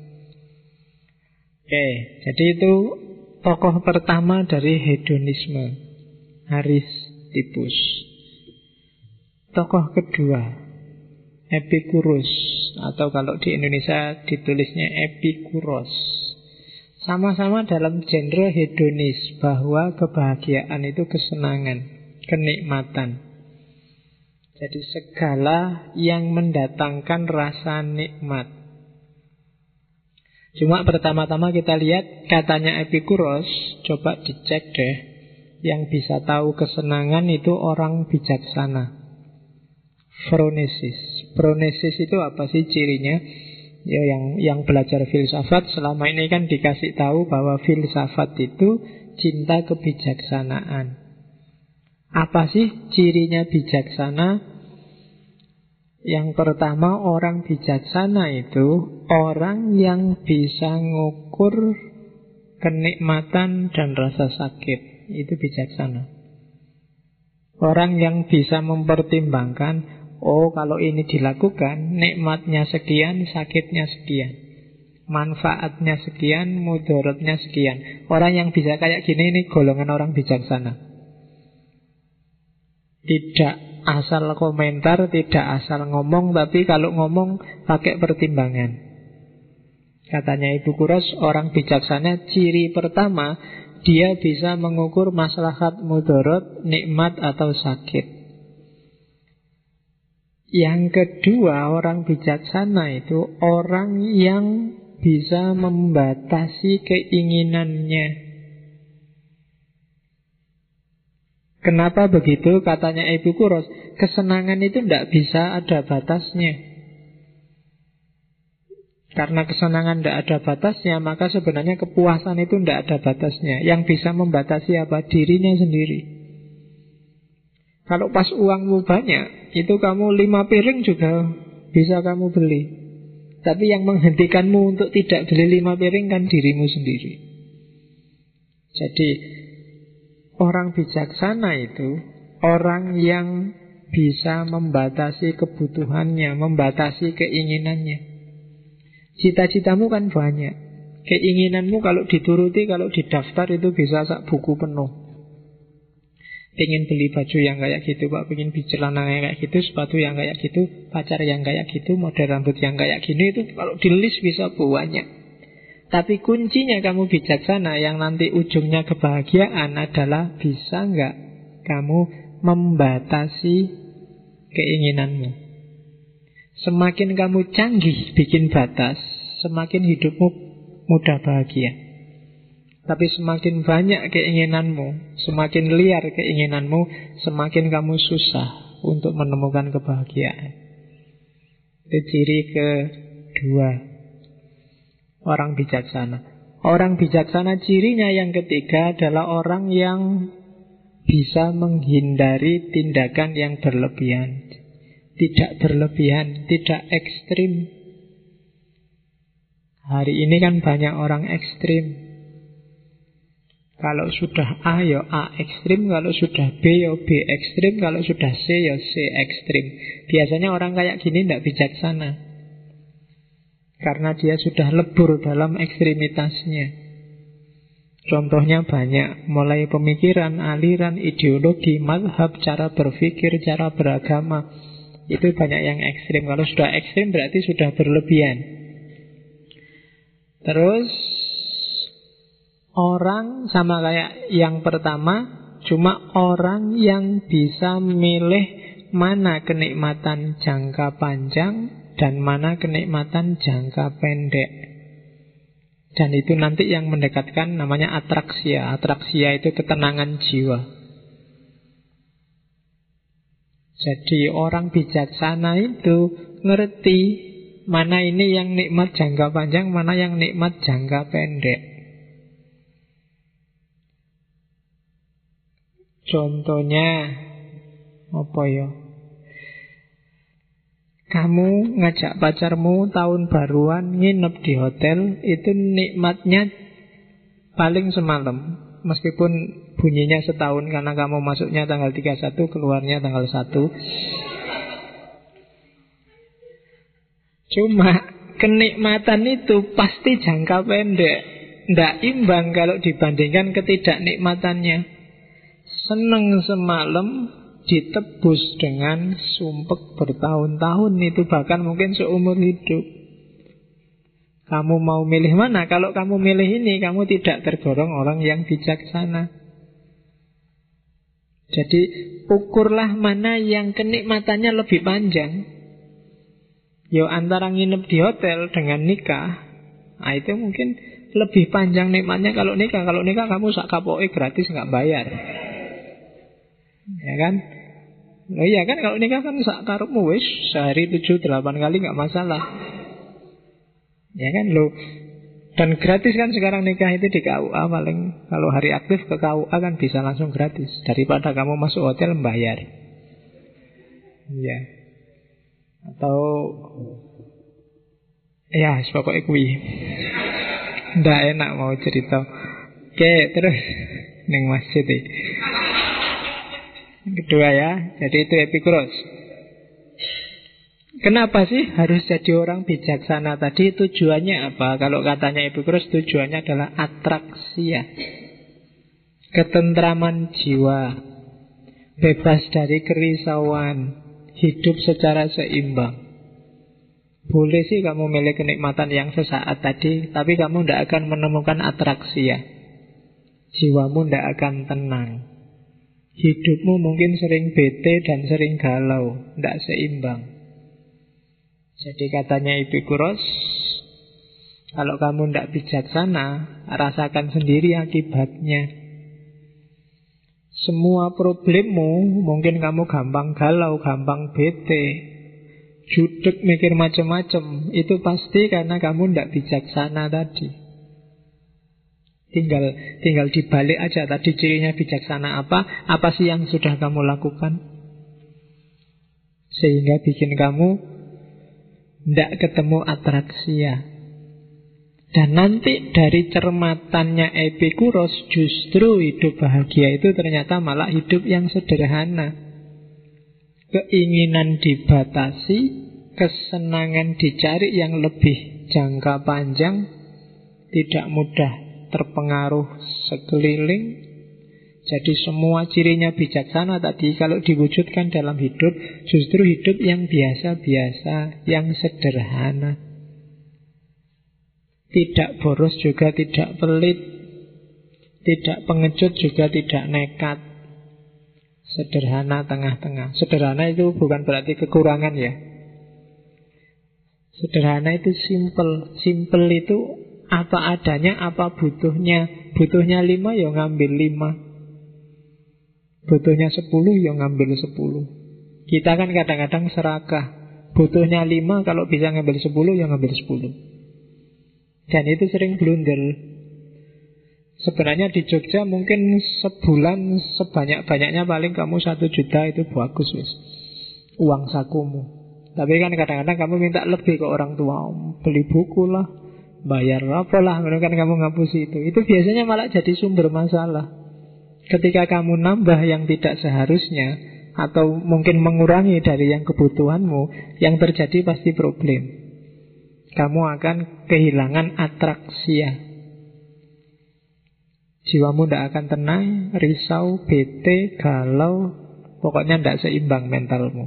Oke, jadi itu tokoh pertama dari hedonisme. Haris Tipus. Tokoh kedua Epikurus atau kalau di Indonesia ditulisnya Epikuros. Sama-sama dalam genre hedonis bahwa kebahagiaan itu kesenangan, kenikmatan. Jadi segala yang mendatangkan rasa nikmat. Cuma pertama-tama kita lihat katanya Epikuros, coba dicek deh. Yang bisa tahu kesenangan itu orang bijaksana. Phronesis. Phronesis itu apa sih cirinya? Ya yang yang belajar filsafat selama ini kan dikasih tahu bahwa filsafat itu cinta kebijaksanaan. Apa sih cirinya bijaksana? Yang pertama orang bijaksana itu orang yang bisa ngukur kenikmatan dan rasa sakit. Itu bijaksana. Orang yang bisa mempertimbangkan Oh kalau ini dilakukan Nikmatnya sekian, sakitnya sekian Manfaatnya sekian, mudorotnya sekian. Orang yang bisa kayak gini ini golongan orang bijaksana. Tidak asal komentar, tidak asal ngomong Tapi kalau ngomong pakai pertimbangan. Katanya Ibu Kuros, orang bijaksana ciri pertama Dia bisa mengukur maslahat mudorot, nikmat atau sakit yang kedua, orang bijaksana itu orang yang bisa membatasi keinginannya. Kenapa begitu? Katanya Ibu Kuros, kesenangan itu tidak bisa ada batasnya. Karena kesenangan tidak ada batasnya, maka sebenarnya kepuasan itu tidak ada batasnya. Yang bisa membatasi apa? Dirinya sendiri. Kalau pas uangmu banyak, itu kamu lima piring juga bisa kamu beli. Tapi yang menghentikanmu untuk tidak beli lima piring kan dirimu sendiri. Jadi orang bijaksana itu orang yang bisa membatasi kebutuhannya, membatasi keinginannya. Cita-citamu kan banyak. Keinginanmu kalau dituruti, kalau didaftar itu bisa sak buku penuh. Pengen beli baju yang kayak gitu Pak Pengen beli celana yang kayak gitu Sepatu yang kayak gitu Pacar yang kayak gitu Model rambut yang kayak gini itu Kalau di list bisa banyak. Tapi kuncinya kamu bijaksana Yang nanti ujungnya kebahagiaan adalah Bisa nggak kamu membatasi keinginanmu. Semakin kamu canggih bikin batas Semakin hidupmu mudah bahagia tapi semakin banyak keinginanmu, semakin liar keinginanmu, semakin kamu susah untuk menemukan kebahagiaan. Itu ciri kedua orang bijaksana. Orang bijaksana cirinya yang ketiga adalah orang yang bisa menghindari tindakan yang berlebihan. Tidak berlebihan, tidak ekstrim. Hari ini kan banyak orang ekstrim. Kalau sudah A ya A ekstrim, kalau sudah B ya B ekstrim, kalau sudah C ya C ekstrim. Biasanya orang kayak gini tidak bijaksana. Karena dia sudah lebur dalam ekstremitasnya. Contohnya banyak, mulai pemikiran, aliran, ideologi, madhab, cara berpikir, cara beragama. Itu banyak yang ekstrim. Kalau sudah ekstrim berarti sudah berlebihan. Terus Orang sama kayak yang pertama, cuma orang yang bisa milih mana kenikmatan jangka panjang dan mana kenikmatan jangka pendek. Dan itu nanti yang mendekatkan namanya atraksia. Atraksia itu ketenangan jiwa. Jadi orang bijaksana itu ngerti mana ini yang nikmat jangka panjang, mana yang nikmat jangka pendek. Contohnya apa ya? Kamu ngajak pacarmu tahun baruan nginep di hotel itu nikmatnya paling semalam. Meskipun bunyinya setahun karena kamu masuknya tanggal 31, keluarnya tanggal 1. Cuma kenikmatan itu pasti jangka pendek. Tidak imbang kalau dibandingkan ketidaknikmatannya. Seneng semalam ditebus dengan sumpek bertahun-tahun itu bahkan mungkin seumur hidup. Kamu mau milih mana? Kalau kamu milih ini, kamu tidak tergolong orang yang bijaksana. Jadi ukurlah mana yang kenikmatannya lebih panjang. Yo antara nginep di hotel dengan nikah, nah itu mungkin lebih panjang nikmatnya kalau nikah. Kalau nikah kamu sak gratis nggak bayar. Ya kan? Oh iya kan kalau nikah kan sak karepmu wis sehari tujuh delapan kali nggak masalah. Ya kan lo dan gratis kan sekarang nikah itu di KUA paling kalau hari aktif ke KUA kan bisa langsung gratis daripada kamu masuk hotel membayar. Ya. Atau ya pokoknya kui. Ndak enak mau cerita. Oke, terus neng masjid deh. Kedua ya, jadi itu Epikuros. Kenapa sih harus jadi orang bijaksana tadi? Tujuannya apa? Kalau katanya Epikuros tujuannya adalah atraksia. Ketentraman jiwa. Bebas dari kerisauan. Hidup secara seimbang. Boleh sih kamu milih kenikmatan yang sesaat tadi, tapi kamu tidak akan menemukan atraksia. Jiwamu tidak akan tenang. Hidupmu mungkin sering bete dan sering galau, tidak seimbang. Jadi katanya Epikuros, kalau kamu tidak bijaksana, rasakan sendiri akibatnya. Semua problemmu mungkin kamu gampang galau, gampang bete, judek mikir macam-macam. Itu pasti karena kamu tidak bijaksana tadi. Tinggal tinggal dibalik aja tadi cirinya bijaksana apa, apa sih yang sudah kamu lakukan? Sehingga bikin kamu tidak ketemu atraksia. Dan nanti dari cermatannya Epikuros justru hidup bahagia itu ternyata malah hidup yang sederhana. Keinginan dibatasi, kesenangan dicari yang lebih jangka panjang, tidak mudah terpengaruh sekeliling. Jadi semua cirinya bijaksana tadi kalau diwujudkan dalam hidup justru hidup yang biasa-biasa, yang sederhana. Tidak boros juga tidak pelit, tidak pengecut juga tidak nekat. Sederhana tengah-tengah. Sederhana itu bukan berarti kekurangan ya. Sederhana itu simple. Simple itu apa adanya, apa butuhnya. Butuhnya lima, ya ngambil lima. Butuhnya sepuluh, ya ngambil sepuluh. Kita kan kadang-kadang serakah. Butuhnya lima, kalau bisa ngambil sepuluh, ya ngambil sepuluh. Dan itu sering blunder. Sebenarnya di Jogja mungkin sebulan sebanyak-banyaknya paling kamu satu juta itu bagus wis. Uang sakumu. Tapi kan kadang-kadang kamu minta lebih ke orang tua. Beli buku lah, bayar apa lah. Kan kamu ngapusi itu. Itu biasanya malah jadi sumber masalah. Ketika kamu nambah yang tidak seharusnya, atau mungkin mengurangi dari yang kebutuhanmu, yang terjadi pasti problem. Kamu akan kehilangan atraksia Jiwamu tidak akan tenang, risau, bete, galau, pokoknya tidak seimbang mentalmu.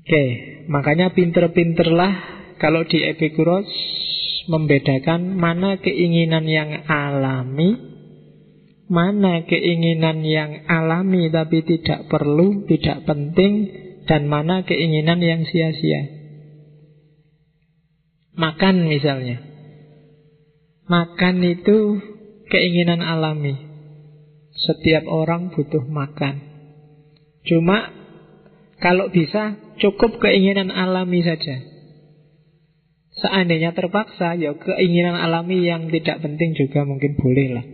Oke, makanya pinter-pinterlah kalau di Epikuros membedakan mana keinginan yang alami, mana keinginan yang alami tapi tidak perlu, tidak penting, dan mana keinginan yang sia-sia. Makan misalnya. Makan itu keinginan alami. Setiap orang butuh makan. Cuma kalau bisa cukup keinginan alami saja. Seandainya terpaksa, ya keinginan alami yang tidak penting juga mungkin boleh lah.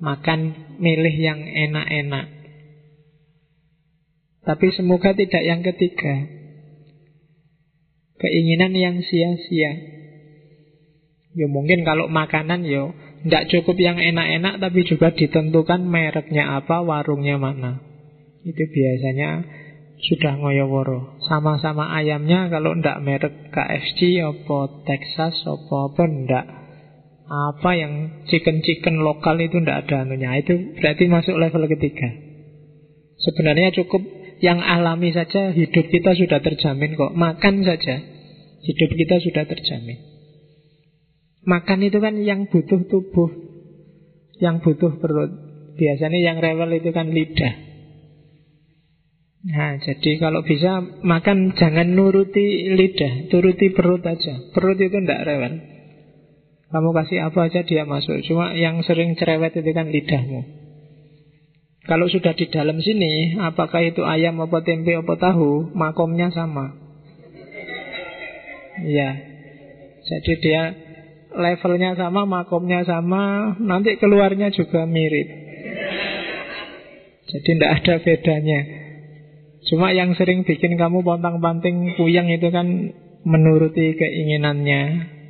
Makan milih yang enak-enak. Tapi semoga tidak yang ketiga. Keinginan yang sia-sia. Ya mungkin kalau makanan ya tidak cukup yang enak-enak tapi juga ditentukan mereknya apa, warungnya mana. Itu biasanya sudah ngoyoworo. Sama-sama ayamnya kalau ndak merek KFC apa Texas apa apa ndak. Apa yang chicken-chicken lokal itu ndak ada anunya. Itu berarti masuk level ketiga. Sebenarnya cukup yang alami saja hidup kita sudah terjamin kok. Makan saja hidup kita sudah terjamin. Makan itu kan yang butuh tubuh Yang butuh perut Biasanya yang rewel itu kan lidah Nah jadi kalau bisa Makan jangan nuruti lidah Turuti perut aja. Perut itu tidak rewel Kamu kasih apa aja dia masuk. Cuma yang sering cerewet itu kan lidahmu. Kalau sudah di dalam sini Apakah itu ayam apa tempe apa tahu Makomnya sama. Ya Jadi dia levelnya sama, makomnya sama, nanti keluarnya juga mirip. Jadi tidak ada bedanya. Cuma yang sering bikin kamu pontang-panting puyang itu kan menuruti keinginannya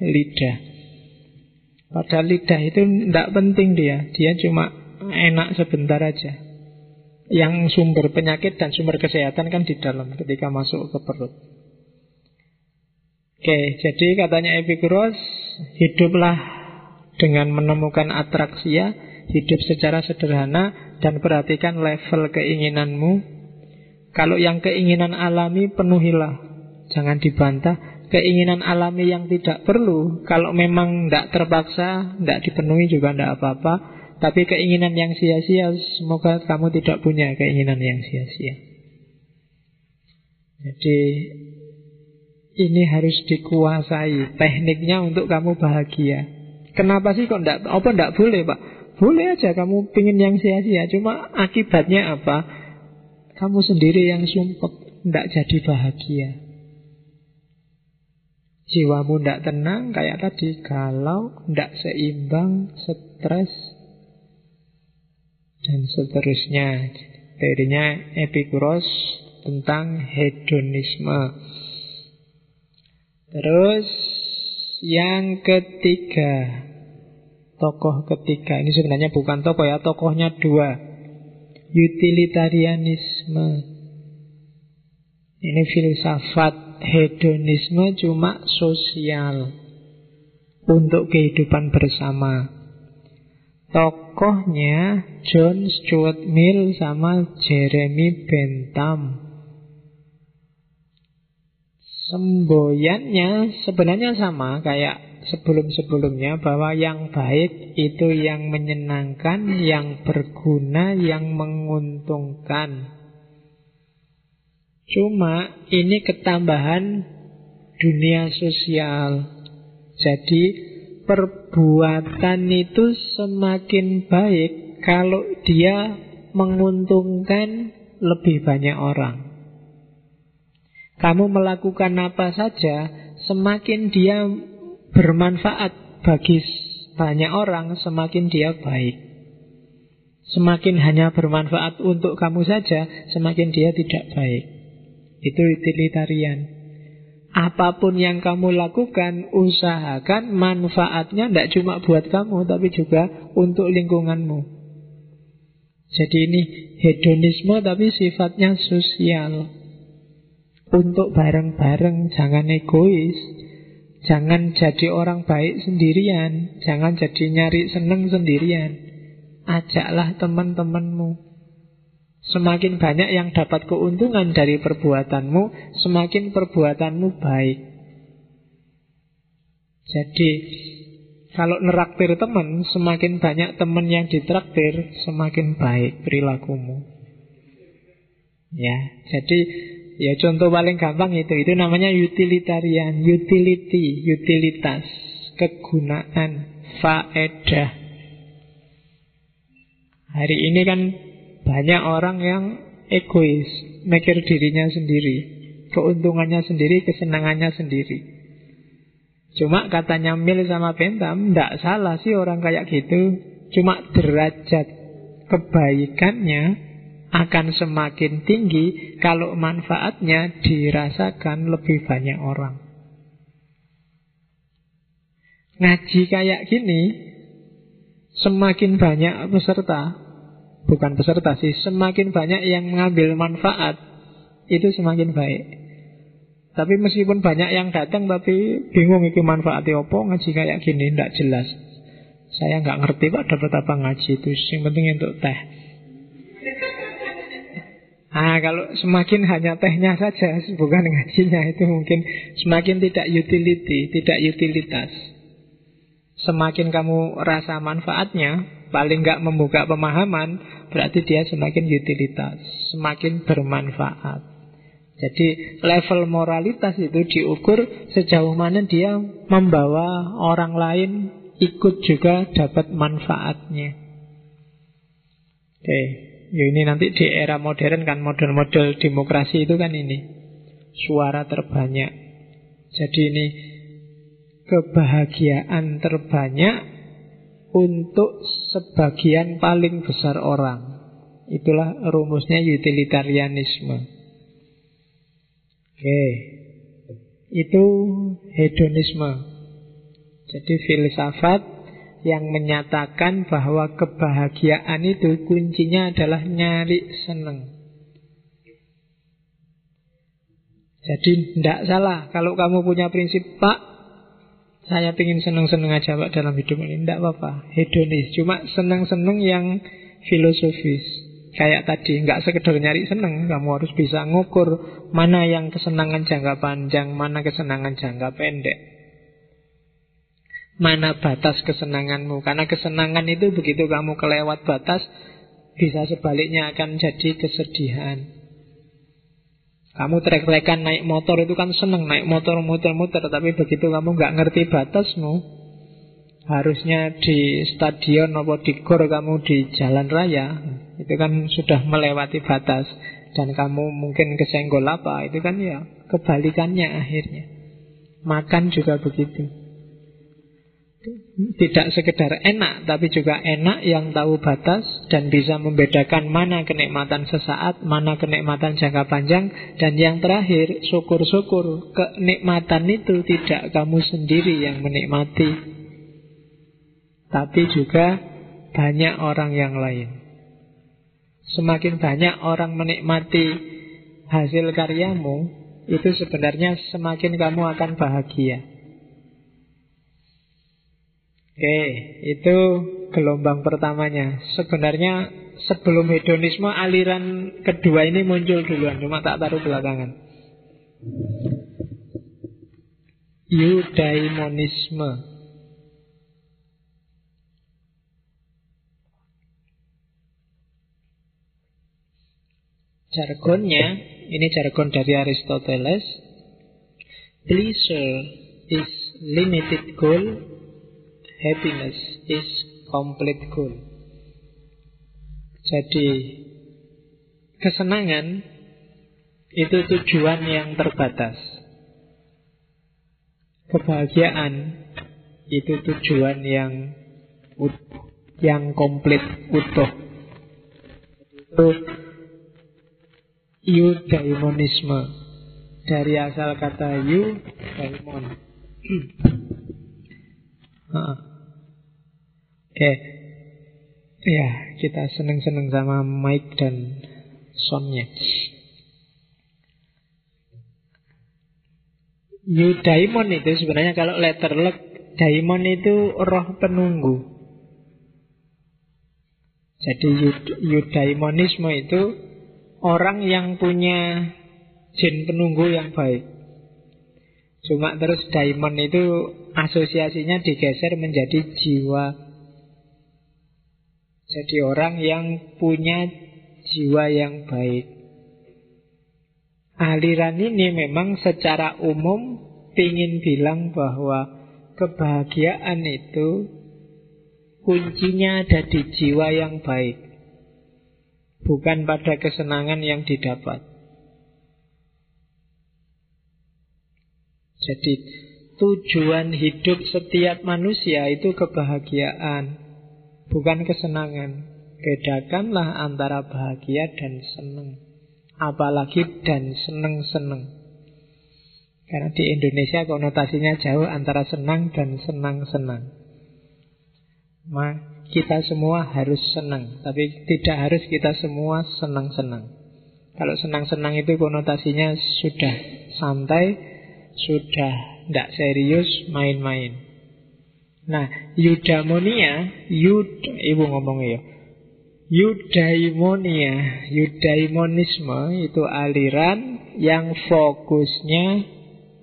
lidah. Padahal lidah itu tidak penting dia, dia cuma enak sebentar aja. Yang sumber penyakit dan sumber kesehatan kan di dalam ketika masuk ke perut. Oke, jadi katanya Epikuros hiduplah dengan menemukan atraksia, hidup secara sederhana dan perhatikan level keinginanmu. Kalau yang keinginan alami penuhilah, jangan dibantah. Keinginan alami yang tidak perlu, kalau memang tidak terpaksa, tidak dipenuhi juga tidak apa-apa. Tapi keinginan yang sia-sia, semoga kamu tidak punya keinginan yang sia-sia. Jadi ini harus dikuasai tekniknya untuk kamu bahagia. Kenapa sih kok enggak, apa enggak boleh pak? Boleh aja kamu pingin yang sia-sia. Cuma akibatnya apa? Kamu sendiri yang sumpek, enggak jadi bahagia. Jiwamu enggak tenang, kayak tadi, galau, enggak seimbang, stres, dan seterusnya. Teorinya Epikuros tentang hedonisme. Terus yang ketiga Tokoh ketiga Ini sebenarnya bukan tokoh ya Tokohnya dua Utilitarianisme. Ini filsafat Hedonisme cuma sosial. Untuk kehidupan bersama. Tokohnya John Stuart Mill sama Jeremy Bentham. Semboyannya sebenarnya sama kayak sebelum-sebelumnya bahwa yang baik itu yang menyenangkan, yang berguna, yang menguntungkan. Cuma ini ketambahan dunia sosial. Jadi perbuatan itu semakin baik kalau dia menguntungkan lebih banyak orang. Kamu melakukan apa saja, semakin dia bermanfaat bagi banyak orang, semakin dia baik. Semakin hanya bermanfaat untuk kamu saja, semakin dia tidak baik. Itu utilitarian. Apa pun yang kamu lakukan, usahakan manfaatnya tidak cuma buat kamu, tapi juga untuk lingkunganmu. Jadi ini hedonisme tapi sifatnya sosial. Untuk bareng-bareng, jangan egois. Jangan jadi orang baik sendirian. Jangan jadi nyari seneng sendirian. Ajaklah teman-temanmu. Semakin banyak yang dapat keuntungan dari perbuatanmu, semakin perbuatanmu baik. Jadi, kalau neraktir teman, semakin banyak teman yang ditraktir, semakin baik perilakumu. Ya, jadi ya contoh paling gampang itu, itu namanya utilitarian, utility, utilitas, kegunaan, faedah. Hari ini kan banyak orang yang egois, mikir dirinya sendiri, keuntungannya sendiri, kesenangannya sendiri. Cuma katanya Mil sama Bentham, tidak salah sih orang kayak gitu. Cuma derajat kebaikannya akan semakin tinggi kalau manfaatnya dirasakan lebih banyak orang. Ngaji kayak gini Semakin banyak peserta Bukan peserta sih Semakin banyak yang mengambil manfaat Itu semakin baik. Tapi meskipun banyak yang datang Tapi bingung itu manfaatnya apa Ngaji kayak gini, tidak jelas. Saya nggak ngerti pak dapat apa ngaji itu Yang penting untuk teh Ah, kalau semakin hanya tehnya saja, <laughs> bukan ngajinya itu mungkin semakin tidak utility, tidak utilitas. Semakin kamu rasa manfaatnya, paling nggak membuka pemahaman, berarti dia semakin utilitas, semakin bermanfaat. Jadi level moralitas itu diukur sejauh mana dia membawa orang lain ikut juga dapat manfaatnya. Oke, ya ini nanti di era modern kan model-model demokrasi itu kan ini suara terbanyak. Jadi ini kebahagiaan terbanyak untuk sebagian paling besar orang. Itulah rumusnya utilitarianisme. Oke. Itu hedonisme. Jadi filsafat yang menyatakan bahwa kebahagiaan itu kuncinya adalah nyari seneng. Jadi tidak salah. Kalau kamu punya prinsip Pak saya ingin seneng-seneng aja Pak dalam hidup ini. Tidak apa-apa, hedonis. Cuma seneng-seneng yang filosofis. Kayak tadi, nggak sekedar nyari seneng. Kamu harus bisa ngukur Mana yang kesenangan jangka panjang Mana kesenangan jangka pendek Mana batas kesenanganmu. Karena kesenangan itu begitu kamu kelewat batas Bisa sebaliknya akan jadi kesedihan. Kamu trek-trekan naik motor itu kan seneng Naik motor muter-muter Tapi begitu kamu nggak ngerti batasmu Harusnya di stadion atau di gor kamu di jalan raya Itu kan sudah melewati batas. Dan kamu mungkin kesenggol apa Itu kan ya kebalikannya akhirnya. Makan juga begitu tidak sekedar enak, tapi juga enak yang tahu batas dan bisa membedakan mana kenikmatan sesaat, mana kenikmatan jangka panjang, dan yang terakhir, syukur-syukur kenikmatan itu tidak kamu sendiri yang menikmati, tapi juga banyak orang yang lain. Semakin banyak orang menikmati hasil karyamu, itu sebenarnya semakin kamu akan bahagia. Oke, itu gelombang pertamanya. Sebenarnya sebelum hedonisme aliran kedua ini muncul duluan, cuma tak taruh belakangan. Eudaimonisme. Jargonnya, ini jargon dari Aristoteles. Pleasure is limited goal happiness is complete goal. Jadi kesenangan itu tujuan yang terbatas. Kebahagiaan itu tujuan yang yang komplit utuh. Itu eudaimonisme dari asal kata eudaimon. <clears throat> Oke, ya kita seneng-seneng sama mic dan soundnya. Eudaimon itu sebenarnya kalau letter luck Daimon itu roh penunggu. Jadi eudaimonisme itu Orang yang punya jin penunggu yang baik. Cuma terus daimon itu asosiasinya digeser menjadi jiwa Jadi orang yang punya jiwa yang baik Aliran ini memang secara umum ingin bilang bahwa kebahagiaan itu kuncinya ada di jiwa yang baik. Bukan pada kesenangan yang didapat. Jadi tujuan hidup setiap manusia itu kebahagiaan, bukan kesenangan. Bedakanlah antara bahagia dan senang apalagi dan seneng-seneng. Karena di Indonesia konotasinya jauh antara senang dan senang-senang. Ma, kita semua harus senang, tapi tidak harus kita semua senang-senang. Kalau senang-senang itu konotasinya sudah santai, sudah tidak serius, main-main. Nah, eudaimonia, yud, ibu ngomong ya, Eudaimonia, eudaimonisme itu aliran yang fokusnya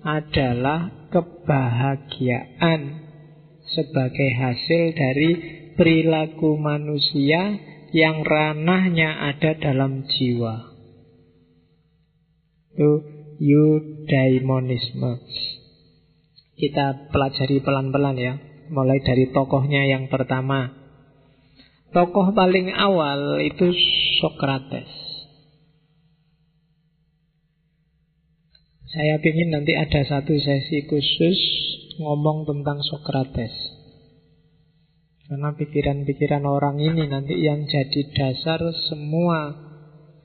adalah kebahagiaan sebagai hasil dari perilaku manusia yang ranahnya ada dalam jiwa. Itu eudaimonisme. Kita pelajari pelan-pelan ya, mulai dari tokohnya yang pertama, Tokoh paling awal itu Sokrates. Saya ingin nanti ada satu sesi khusus ngomong tentang Sokrates. Karena pikiran-pikiran orang ini nanti yang jadi dasar semua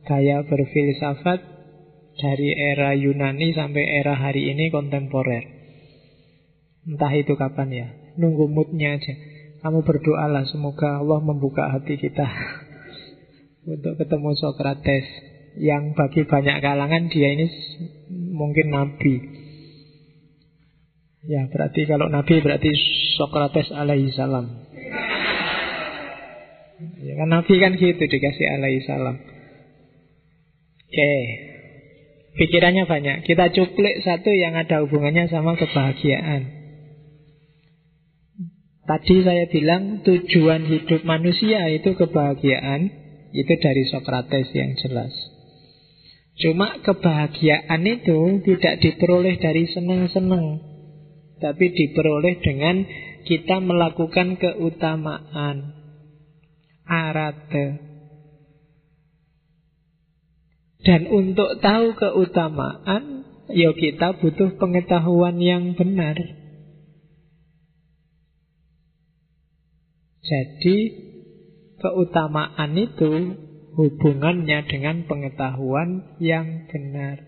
gaya berfilsafat dari era Yunani sampai era hari ini kontemporer. Entah itu kapan ya, nunggu moodnya aja. Kamu berdoalah semoga Allah membuka hati kita <laughs> untuk ketemu Sokrates yang bagi banyak kalangan dia ini mungkin nabi. Ya, berarti kalau nabi berarti Sokrates alaihi salam. Ya kan nabi kan gitu dikasih alaihi salam. Oke. Pikirannya banyak. Kita cuplik satu yang ada hubungannya sama kebahagiaan. Tadi saya bilang tujuan hidup manusia itu kebahagiaan Itu dari Sokrates yang jelas. Cuma kebahagiaan itu tidak diperoleh dari senang-senang Tapi diperoleh dengan kita melakukan keutamaan Arate. Dan untuk tahu keutamaan Ya kita butuh pengetahuan yang benar Jadi keutamaan itu hubungannya dengan pengetahuan yang benar.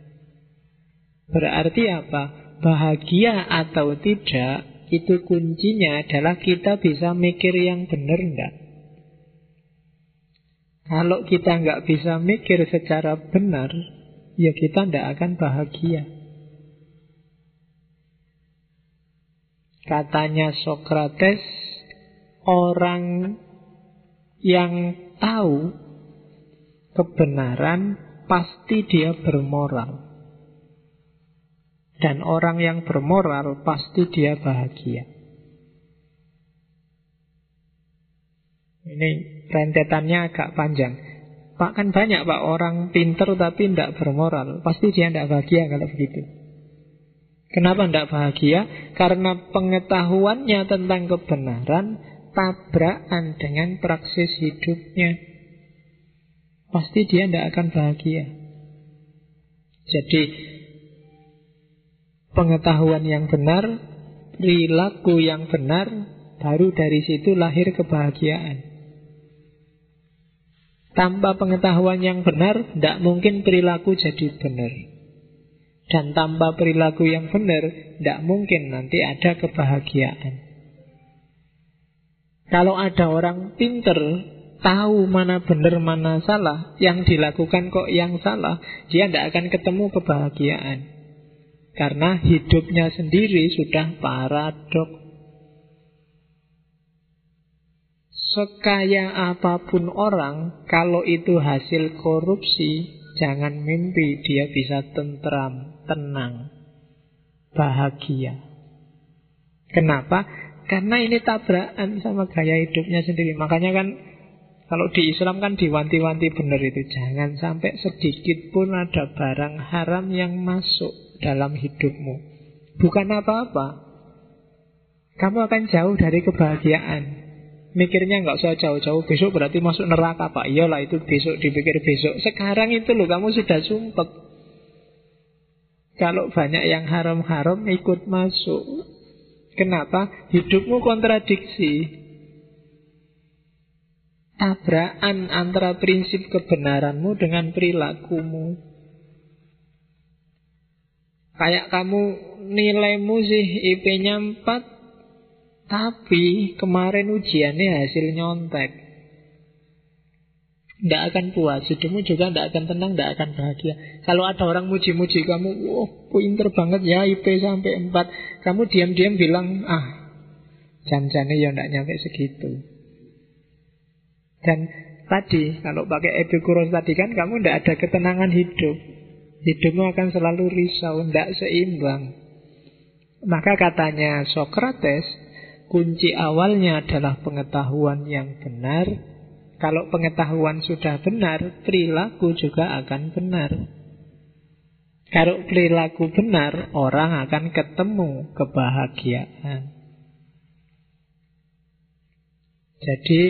Berarti apa? Bahagia atau tidak itu kuncinya adalah kita bisa mikir yang benar enggak. Kalau kita nggak bisa mikir secara benar, ya kita tidak akan bahagia. Katanya Sokrates, orang yang tahu kebenaran pasti dia bermoral. Dan orang yang bermoral pasti dia bahagia. Ini rentetannya agak panjang. Pak kan banyak pak orang pinter tapi tidak bermoral. Pasti dia tidak bahagia kalau begitu. Kenapa tidak bahagia? Karena pengetahuannya tentang kebenaran tabrakan dengan praksis hidupnya. pasti dia tidak akan bahagia. Jadi pengetahuan yang benar, perilaku yang benar, baru dari situ lahir kebahagiaan. Tanpa pengetahuan yang benar, tidak mungkin perilaku jadi benar. Dan tanpa perilaku yang benar, tidak mungkin nanti ada kebahagiaan. Kalau ada orang pinter, tahu mana benar, mana salah, yang dilakukan kok yang salah, dia tidak akan ketemu kebahagiaan. Karena hidupnya sendiri sudah paradok. Sekaya apa pun orang, kalau itu hasil korupsi, jangan mimpi dia bisa tentram, tenang, bahagia. Kenapa? Karena ini tabrakan sama gaya hidupnya sendiri. Makanya kan kalau di Islam kan diwanti-wanti benar itu. Jangan sampai sedikit pun ada barang haram yang masuk dalam hidupmu. Bukan apa-apa. Kamu akan jauh dari kebahagiaan. Mikirnya nggak usah jauh-jauh Besok berarti masuk neraka Pak Iyalah itu besok dipikir besok Sekarang itu loh kamu sudah sumpet Kalau banyak yang haram-haram ikut masuk Kenapa? Hidupmu kontradiksi Tabrakan antara prinsip kebenaranmu dengan perilakumu Kayak kamu nilaimu sih IP-nya 4 tapi kemarin ujiannya hasil nyontek. Tidak akan puas, hidupmu juga tidak akan tenang, tidak akan bahagia. Kalau ada orang muji-muji kamu, wah pinter banget ya IP sampai 4. Kamu diam-diam bilang, ah, janjane ya tidak nyampe segitu. Dan tadi, kalau pakai Epikuros tadi kan kamu tidak ada ketenangan hidup. Hidupmu akan selalu risau, tidak seimbang. Maka katanya Socrates, Kunci awalnya adalah pengetahuan yang benar. Kalau pengetahuan sudah benar, perilaku juga akan benar. Kalau perilaku benar, orang akan ketemu kebahagiaan. Jadi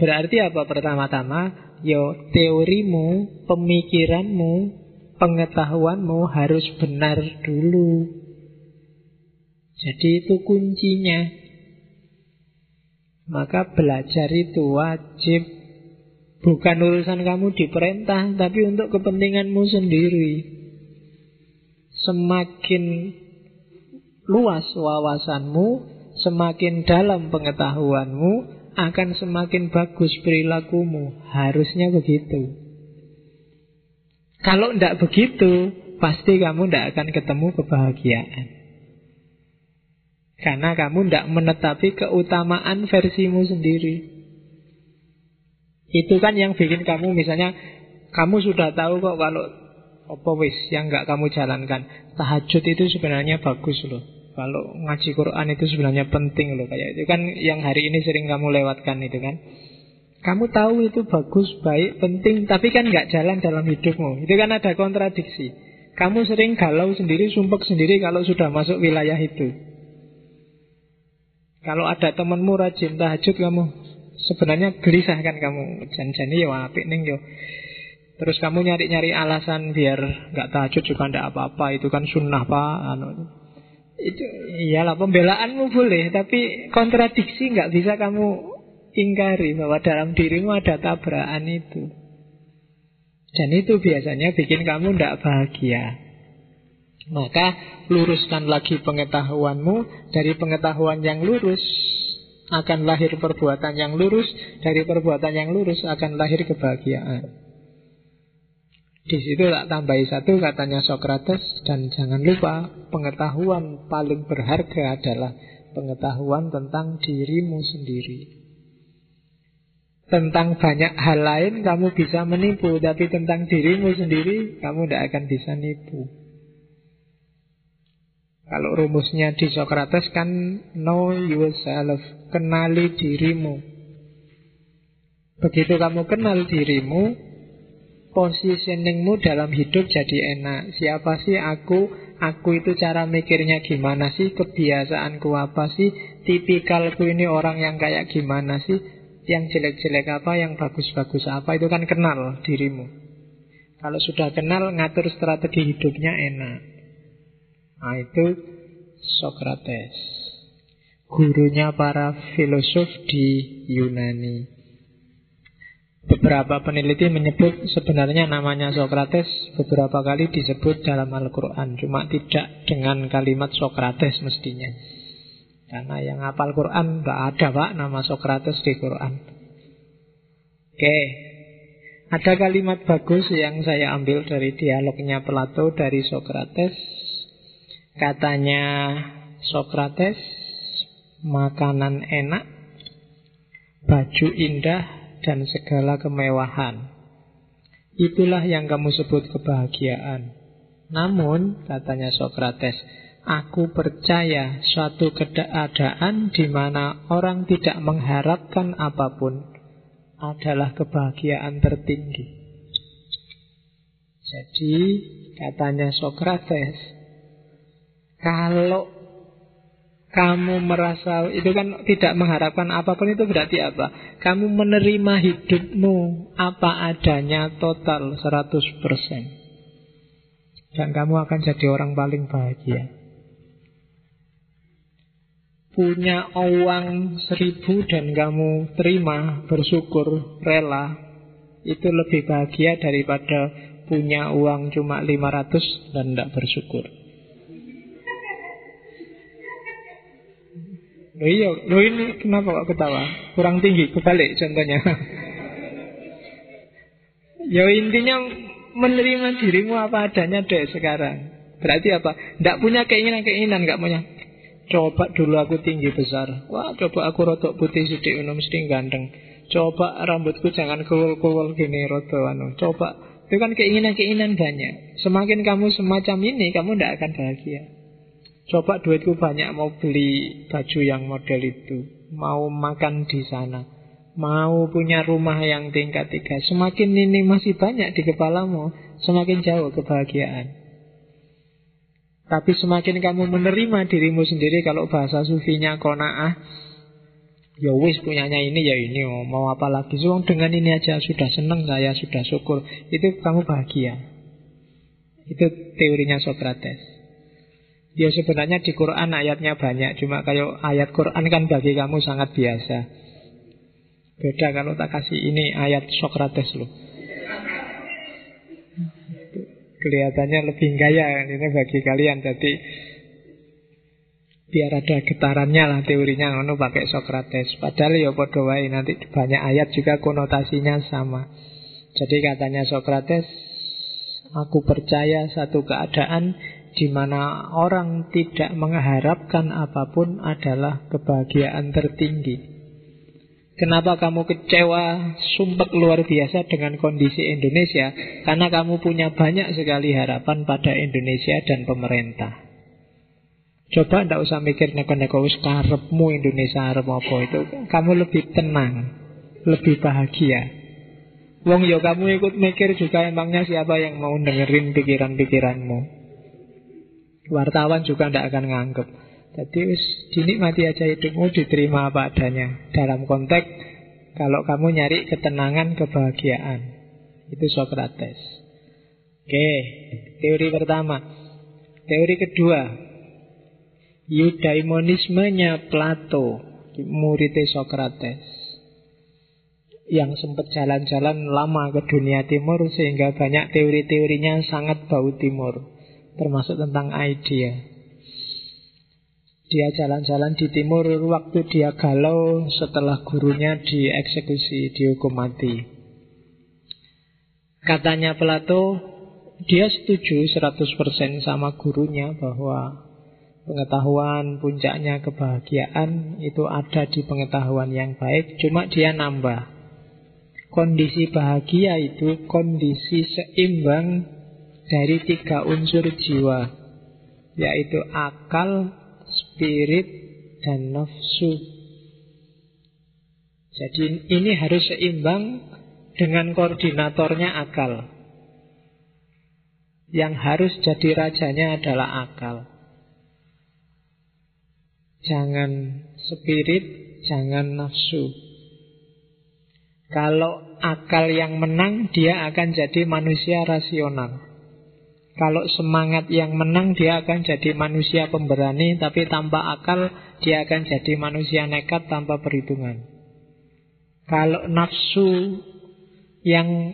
berarti apa pertama-tama? Yo teorimu, pemikiranmu, pengetahuanmu harus benar dulu. Jadi itu kuncinya. Maka belajar itu wajib. Bukan urusan kamu diperintah Tapi untuk kepentinganmu sendiri. Semakin luas wawasanmu Semakin dalam pengetahuanmu Akan semakin bagus perilakumu. Harusnya begitu. Kalau tidak begitu Pasti kamu tidak akan ketemu kebahagiaan karena kamu tidak menetapi keutamaan versimu sendiri. Itu kan yang bikin kamu misalnya kamu sudah tahu kok kalau apa wis yang nggak kamu jalankan. Tahajud itu sebenarnya bagus loh. Kalau ngaji Quran itu sebenarnya penting loh kayak itu kan yang hari ini sering kamu lewatkan itu kan. Kamu tahu itu bagus, baik, penting, tapi kan nggak jalan dalam hidupmu. Itu kan ada kontradiksi. Kamu sering galau sendiri, sumpek sendiri kalau sudah masuk wilayah itu. Kalau ada temanmu rajin tahajud kamu sebenarnya gelisah kan kamu janjani ya apik ning yo. Terus kamu nyari-nyari alasan biar nggak tahajud juga ndak apa-apa itu kan sunnah pak. Anu, itu iyalah pembelaanmu boleh tapi kontradiksi nggak bisa kamu ingkari bahwa dalam dirimu ada tabrakan itu. Dan itu biasanya bikin kamu tidak bahagia. Maka luruskan lagi pengetahuanmu Dari pengetahuan yang lurus Akan lahir perbuatan yang lurus Dari perbuatan yang lurus Akan lahir kebahagiaan di situ tak tambahi satu katanya Socrates dan jangan lupa pengetahuan paling berharga adalah pengetahuan tentang dirimu sendiri. Tentang banyak hal lain kamu bisa menipu, tapi tentang dirimu sendiri kamu tidak akan bisa nipu. Kalau rumusnya di Socrates kan know yourself, kenali dirimu. Begitu kamu kenal dirimu, positioningmu dalam hidup jadi enak. Siapa sih aku? Aku itu cara mikirnya gimana sih? Kebiasaanku apa sih? Tipikalku ini orang yang kayak gimana sih? Yang jelek-jelek apa, yang bagus-bagus apa, itu kan kenal dirimu. Kalau sudah kenal, ngatur strategi hidupnya enak. Nah, itu Socrates. Gurunya para filosof di Yunani. Beberapa peneliti menyebut sebenarnya namanya Socrates beberapa kali disebut dalam Al-Quran. Cuma tidak dengan kalimat Socrates mestinya. Karena yang hafal Quran tidak ada pak nama Socrates di Quran. Oke, ada kalimat bagus yang saya ambil dari dialognya Plato dari Socrates. Katanya Socrates, makanan enak, baju indah, dan segala kemewahan. Itulah yang kamu sebut kebahagiaan. Namun, katanya Sokrates, aku percaya suatu keadaan di mana orang tidak mengharapkan apa pun adalah kebahagiaan tertinggi. Jadi, katanya Sokrates, kalau kamu merasa itu kan tidak mengharapkan apa pun itu berarti apa? Kamu menerima hidupmu apa adanya total 100%. Dan kamu akan jadi orang paling bahagia. Punya uang seribu dan kamu terima, bersyukur, rela, itu lebih bahagia daripada punya uang cuma 500 dan tidak bersyukur. Loh iya, loh ini kenapa kok ketawa? Kurang tinggi, kebalik contohnya. <laughs> ya intinya menerima dirimu apa adanya deh sekarang. Berarti apa? Tidak punya keinginan-keinginan, nggak punya. Coba dulu aku tinggi besar. Wah, coba aku rotok putih sedikit, mesti ganteng. Coba rambutku jangan kuul-kuul gini roto anu. Coba itu kan keinginan-keinginan banyak. Semakin kamu semacam ini, kamu tidak akan bahagia. Coba duitku banyak mau beli baju yang model itu. Mau makan di sana. Mau punya rumah yang tingkat tiga. Semakin ini masih banyak di kepalamu Semakin jauh kebahagiaan. Tapi semakin kamu menerima dirimu sendiri Kalau bahasa sufinya kona'ah Ya wis punyanya ini ya ini oh, Mau apa lagi? So, Dengan ini aja sudah senang saya Sudah syukur. Itu kamu bahagia. Itu teorinya Socrates Ya sebenarnya di Quran ayatnya banyak Cuma kalau ayat Quran kan bagi kamu sangat biasa Beda kalau tak kasih ini ayat Sokrates loh Kelihatannya lebih gaya ini bagi kalian Jadi biar ada getarannya lah teorinya ngono pakai Sokrates. Padahal ya padha nanti banyak ayat juga konotasinya sama. Jadi katanya Sokrates, aku percaya satu keadaan di mana orang tidak mengharapkan apa pun adalah kebahagiaan tertinggi. Kenapa kamu kecewa, sumpek luar biasa dengan kondisi Indonesia? Karena kamu punya banyak sekali harapan pada Indonesia dan pemerintah. Coba ndak usah mikir neko-neko wis karepmu Indonesia arep apa itu. Kamu lebih tenang, lebih bahagia. Wong yo ya kamu ikut mikir juga emangnya siapa yang mau dengerin pikiran-pikiranmu. Wartawan juga tidak akan nganggep. Jadi dinikmati aja hidupmu, diterima apa adanya. Dalam konteks kalau kamu nyari ketenangan, kebahagiaan. Itu Socrates. Oke, teori pertama. Teori kedua, eudaimonismenya Plato, muridnya Socrates. Yang sempat jalan-jalan lama ke dunia timur sehingga banyak teori-teorinya sangat bau timur termasuk tentang idea. Dia jalan-jalan di timur waktu dia galau setelah gurunya dieksekusi, dihukum mati. Katanya Plato, dia setuju 100% sama gurunya bahwa pengetahuan puncaknya kebahagiaan itu ada di pengetahuan yang baik, cuma dia nambah. Kondisi bahagia itu kondisi seimbang dari tiga unsur jiwa yaitu akal, spirit, dan nafsu. Jadi ini harus seimbang dengan koordinatornya akal. Yang harus jadi rajanya adalah akal. Jangan spirit, jangan nafsu. Kalau akal yang menang, dia akan jadi manusia rasional. Kalau semangat yang menang, dia akan jadi manusia pemberani, tapi tanpa akal, dia akan jadi manusia nekat tanpa perhitungan. Kalau nafsu yang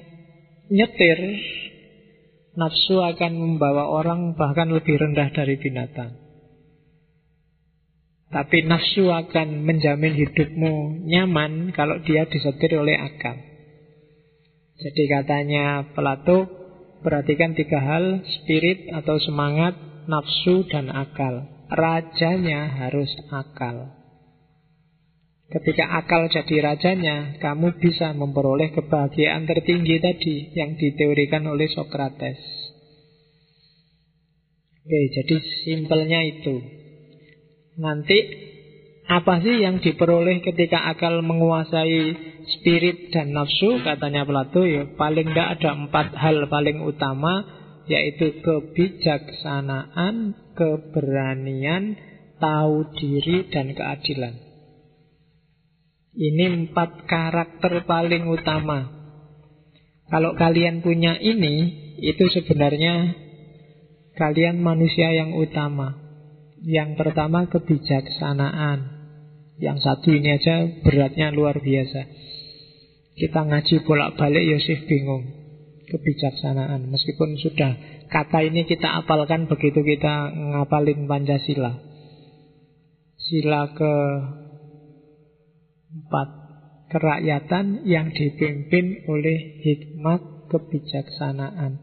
nyetir, nafsu akan membawa orang bahkan lebih rendah dari binatang. Tapi nafsu akan menjamin hidupmu nyaman kalau dia disetir oleh akal. Jadi katanya Plato, perhatikan tiga hal, spirit atau semangat, nafsu dan akal. Rajanya harus akal. Ketika akal jadi rajanya, kamu bisa memperoleh kebahagiaan tertinggi tadi yang diteorikan oleh Socrates. Oke, jadi simpelnya itu. Nanti apa sih yang diperoleh ketika akal menguasai spirit dan nafsu katanya Plato ya paling tidak ada empat hal paling utama yaitu kebijaksanaan, keberanian, tahu diri dan keadilan. Ini empat karakter paling utama. Kalau kalian punya ini, itu sebenarnya kalian manusia yang utama. Yang pertama kebijaksanaan. Yang satu ini aja beratnya luar biasa. Kita ngaji bolak-balik Yosef bingung. Kebijaksanaan. Meskipun sudah kata ini kita apalkan begitu kita ngapalin Pancasila. Sila ke empat kerakyatan yang dipimpin oleh hikmat kebijaksanaan.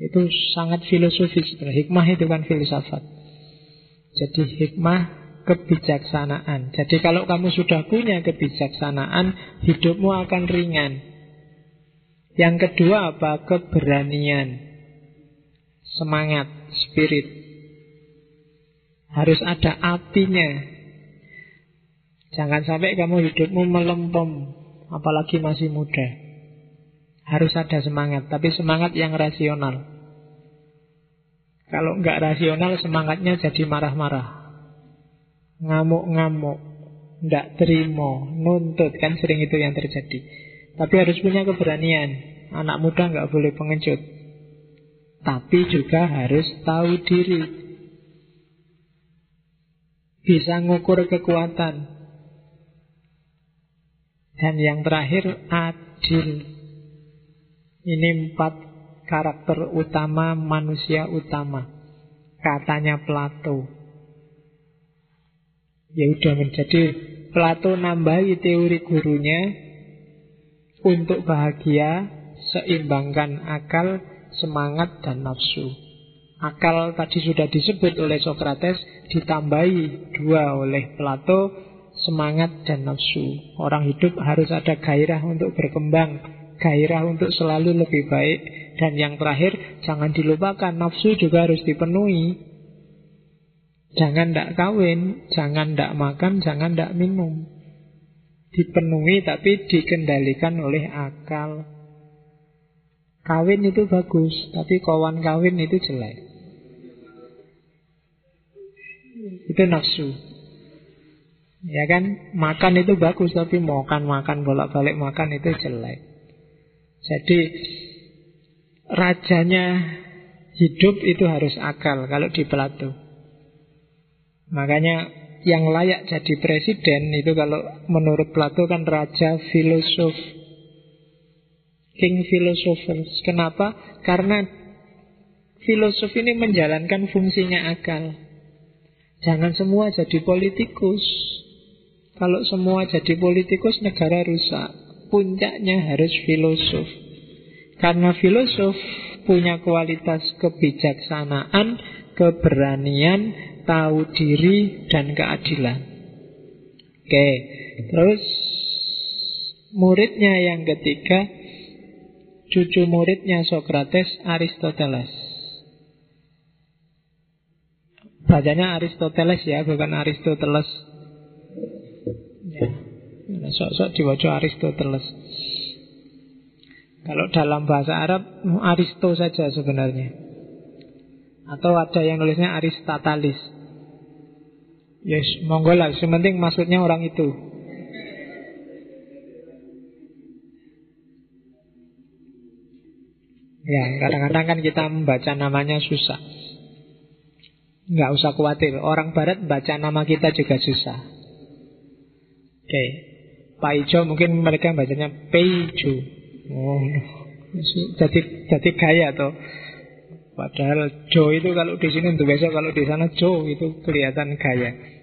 Itu sangat filosofis. Hikmah itu kan filsafat. Jadi hikmah kebijaksanaan. Jadi kalau kamu sudah punya kebijaksanaan, hidupmu akan ringan. Yang kedua apa? Keberanian. Semangat, spirit. Harus ada apinya. Jangan sampai kamu hidupmu melempem, apalagi masih muda. Harus ada semangat, tapi semangat yang rasional. Kalau nggak rasional semangatnya jadi marah-marah. Ngamuk-ngamuk. Nggak terima. Nuntut. Kan sering itu yang terjadi. Tapi harus punya keberanian. Anak muda nggak boleh pengecut. Tapi juga harus tahu diri. Bisa ngukur kekuatan. Dan yang terakhir adil. Ini empat karakter utama manusia utama. Katanya Plato. Ya udah menjadi Plato nambahi teori gurunya untuk bahagia, seimbangkan akal, semangat, dan nafsu. Akal tadi sudah disebut oleh Socrates, ditambahi dua oleh Plato, semangat dan nafsu. Orang hidup harus ada gairah untuk berkembang, gairah untuk selalu lebih baik. Dan yang terakhir, jangan dilupakan nafsu juga harus dipenuhi. Jangan tidak kawin, jangan tidak makan, jangan tidak minum. Dipenuhi tapi dikendalikan oleh akal. Kawin itu bagus, tapi kawan kawin itu jelek. Itu nafsu. Ya kan, makan itu bagus, tapi makan-makan bolak-balik makan itu jelek. Jadi rajanya hidup itu harus akal kalau di Plato. Makanya yang layak jadi presiden itu kalau menurut Plato kan raja filosof. King philosophers. Kenapa? Karena filosof ini menjalankan fungsinya akal. Jangan semua jadi politikus. Kalau semua jadi politikus negara rusak puncaknya harus filosof. Karena filosof punya kualitas kebijaksanaan, keberanian, tahu diri, dan keadilan. Oke, terus muridnya yang ketiga, cucu muridnya Socrates, Aristoteles. Bacanya Aristoteles ya, bukan Aristoteles. Ya. Sok-sok diwaca Aristoteles. Kalau dalam bahasa Arab Aristo saja sebenarnya. Atau ada yang nulisnya Aristatalis. Ya, yes, monggo lah. Sementing maksudnya orang itu. Ya, kadang-kadang kan kita membaca namanya susah. Enggak usah khawatir. Orang Barat baca nama kita juga susah. Oke. Okay. Paijo mungkin mereka bacanya Peijo. Oh, jadi jadi gaya tuh. Padahal Jo itu kalau di sini untuk besok kalau di sana Jo itu kelihatan gaya.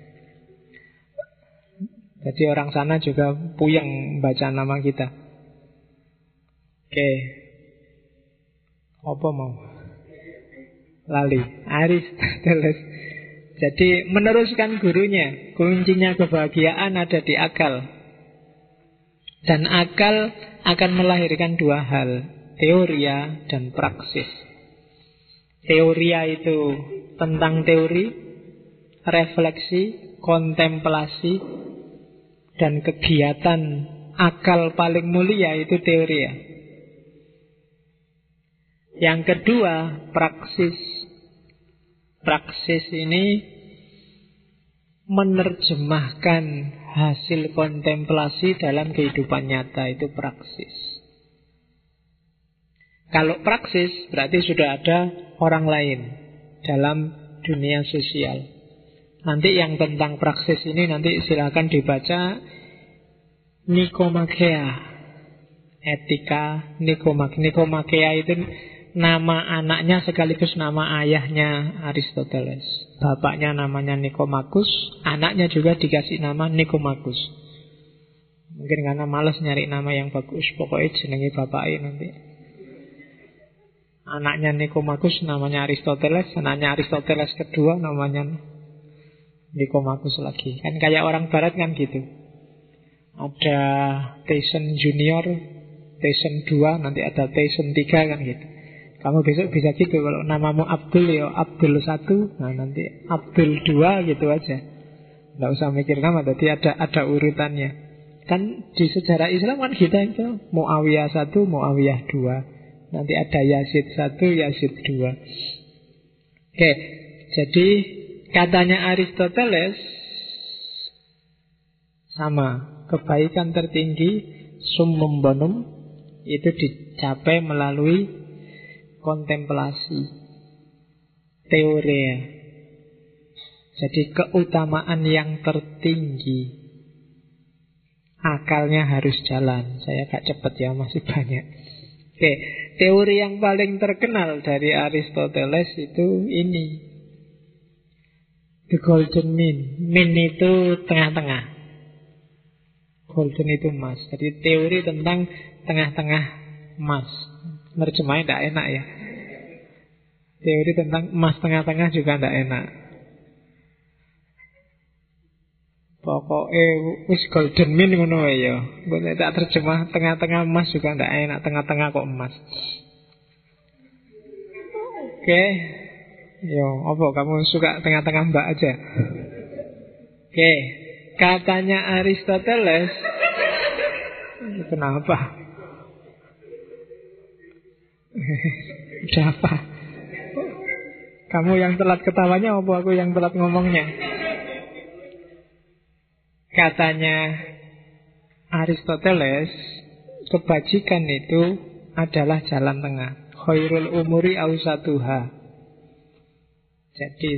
Jadi orang sana juga puyeng baca nama kita. Oke. Apa mau? Lali. Aristoteles. Jadi meneruskan gurunya. Kuncinya kebahagiaan ada di akal. Dan akal akan melahirkan dua hal. Teoria dan praksis. Teoria itu tentang teori, refleksi, kontemplasi, dan kegiatan akal paling mulia itu teori ya. Yang kedua, praksis. Praksis ini menerjemahkan hasil kontemplasi dalam kehidupan nyata itu praksis. Kalau praksis berarti sudah ada orang lain dalam dunia sosial. Nanti yang tentang praksis ini nanti silakan dibaca. Nikomakea Etika Nikomak Nikomakea itu nama anaknya sekaligus nama ayahnya Aristoteles. Bapaknya namanya Nikomakus Anaknya juga dikasih nama Nikomakus. Mungkin karena males nyari nama yang bagus Pokoknya jenengi bapaknya nanti. Anaknya Nikomakus namanya Aristoteles Anaknya Aristoteles kedua namanya Nikomakus lagi. Kan kayak orang barat kan gitu. Ada Tyson Junior, Tyson 2, nanti ada Tyson 3 kan gitu. Kamu besok bisa gitu kalau namamu Abdul ya Abdul 1, nah nanti Abdul 2 gitu aja. Nggak usah mikir nama, jadi ada ada urutannya. Kan di sejarah Islam kan kita itu Muawiyah 1, Muawiyah 2. Nanti ada Yazid 1, Yazid 2. Oke, jadi Katanya Aristoteles sama kebaikan tertinggi summum bonum itu dicapai melalui kontemplasi teori. Jadi keutamaan yang tertinggi akalnya harus jalan. Saya gak cepet ya, masih banyak. Oke, teori yang paling terkenal dari Aristoteles itu ini The golden mean. Mean itu tengah-tengah. Golden itu emas. Jadi teori tentang tengah-tengah emas. Nerjemahnya tidak enak ya. Teori tentang emas tengah-tengah juga tidak enak. Pokoknya wis golden mean ngono ya. Boleh tak terjemah tengah-tengah emas juga tidak enak. Tengah-tengah kok emas. Oke. Okay. Yo, apa kamu suka tengah-tengah mbak aja? Oke, katanya Aristoteles. Kenapa? Udah apa? Kamu yang telat ketawanya apa aku yang telat ngomongnya? Katanya Aristoteles, kebajikan itu adalah jalan tengah. Khairul umuri ausatuha. Jadi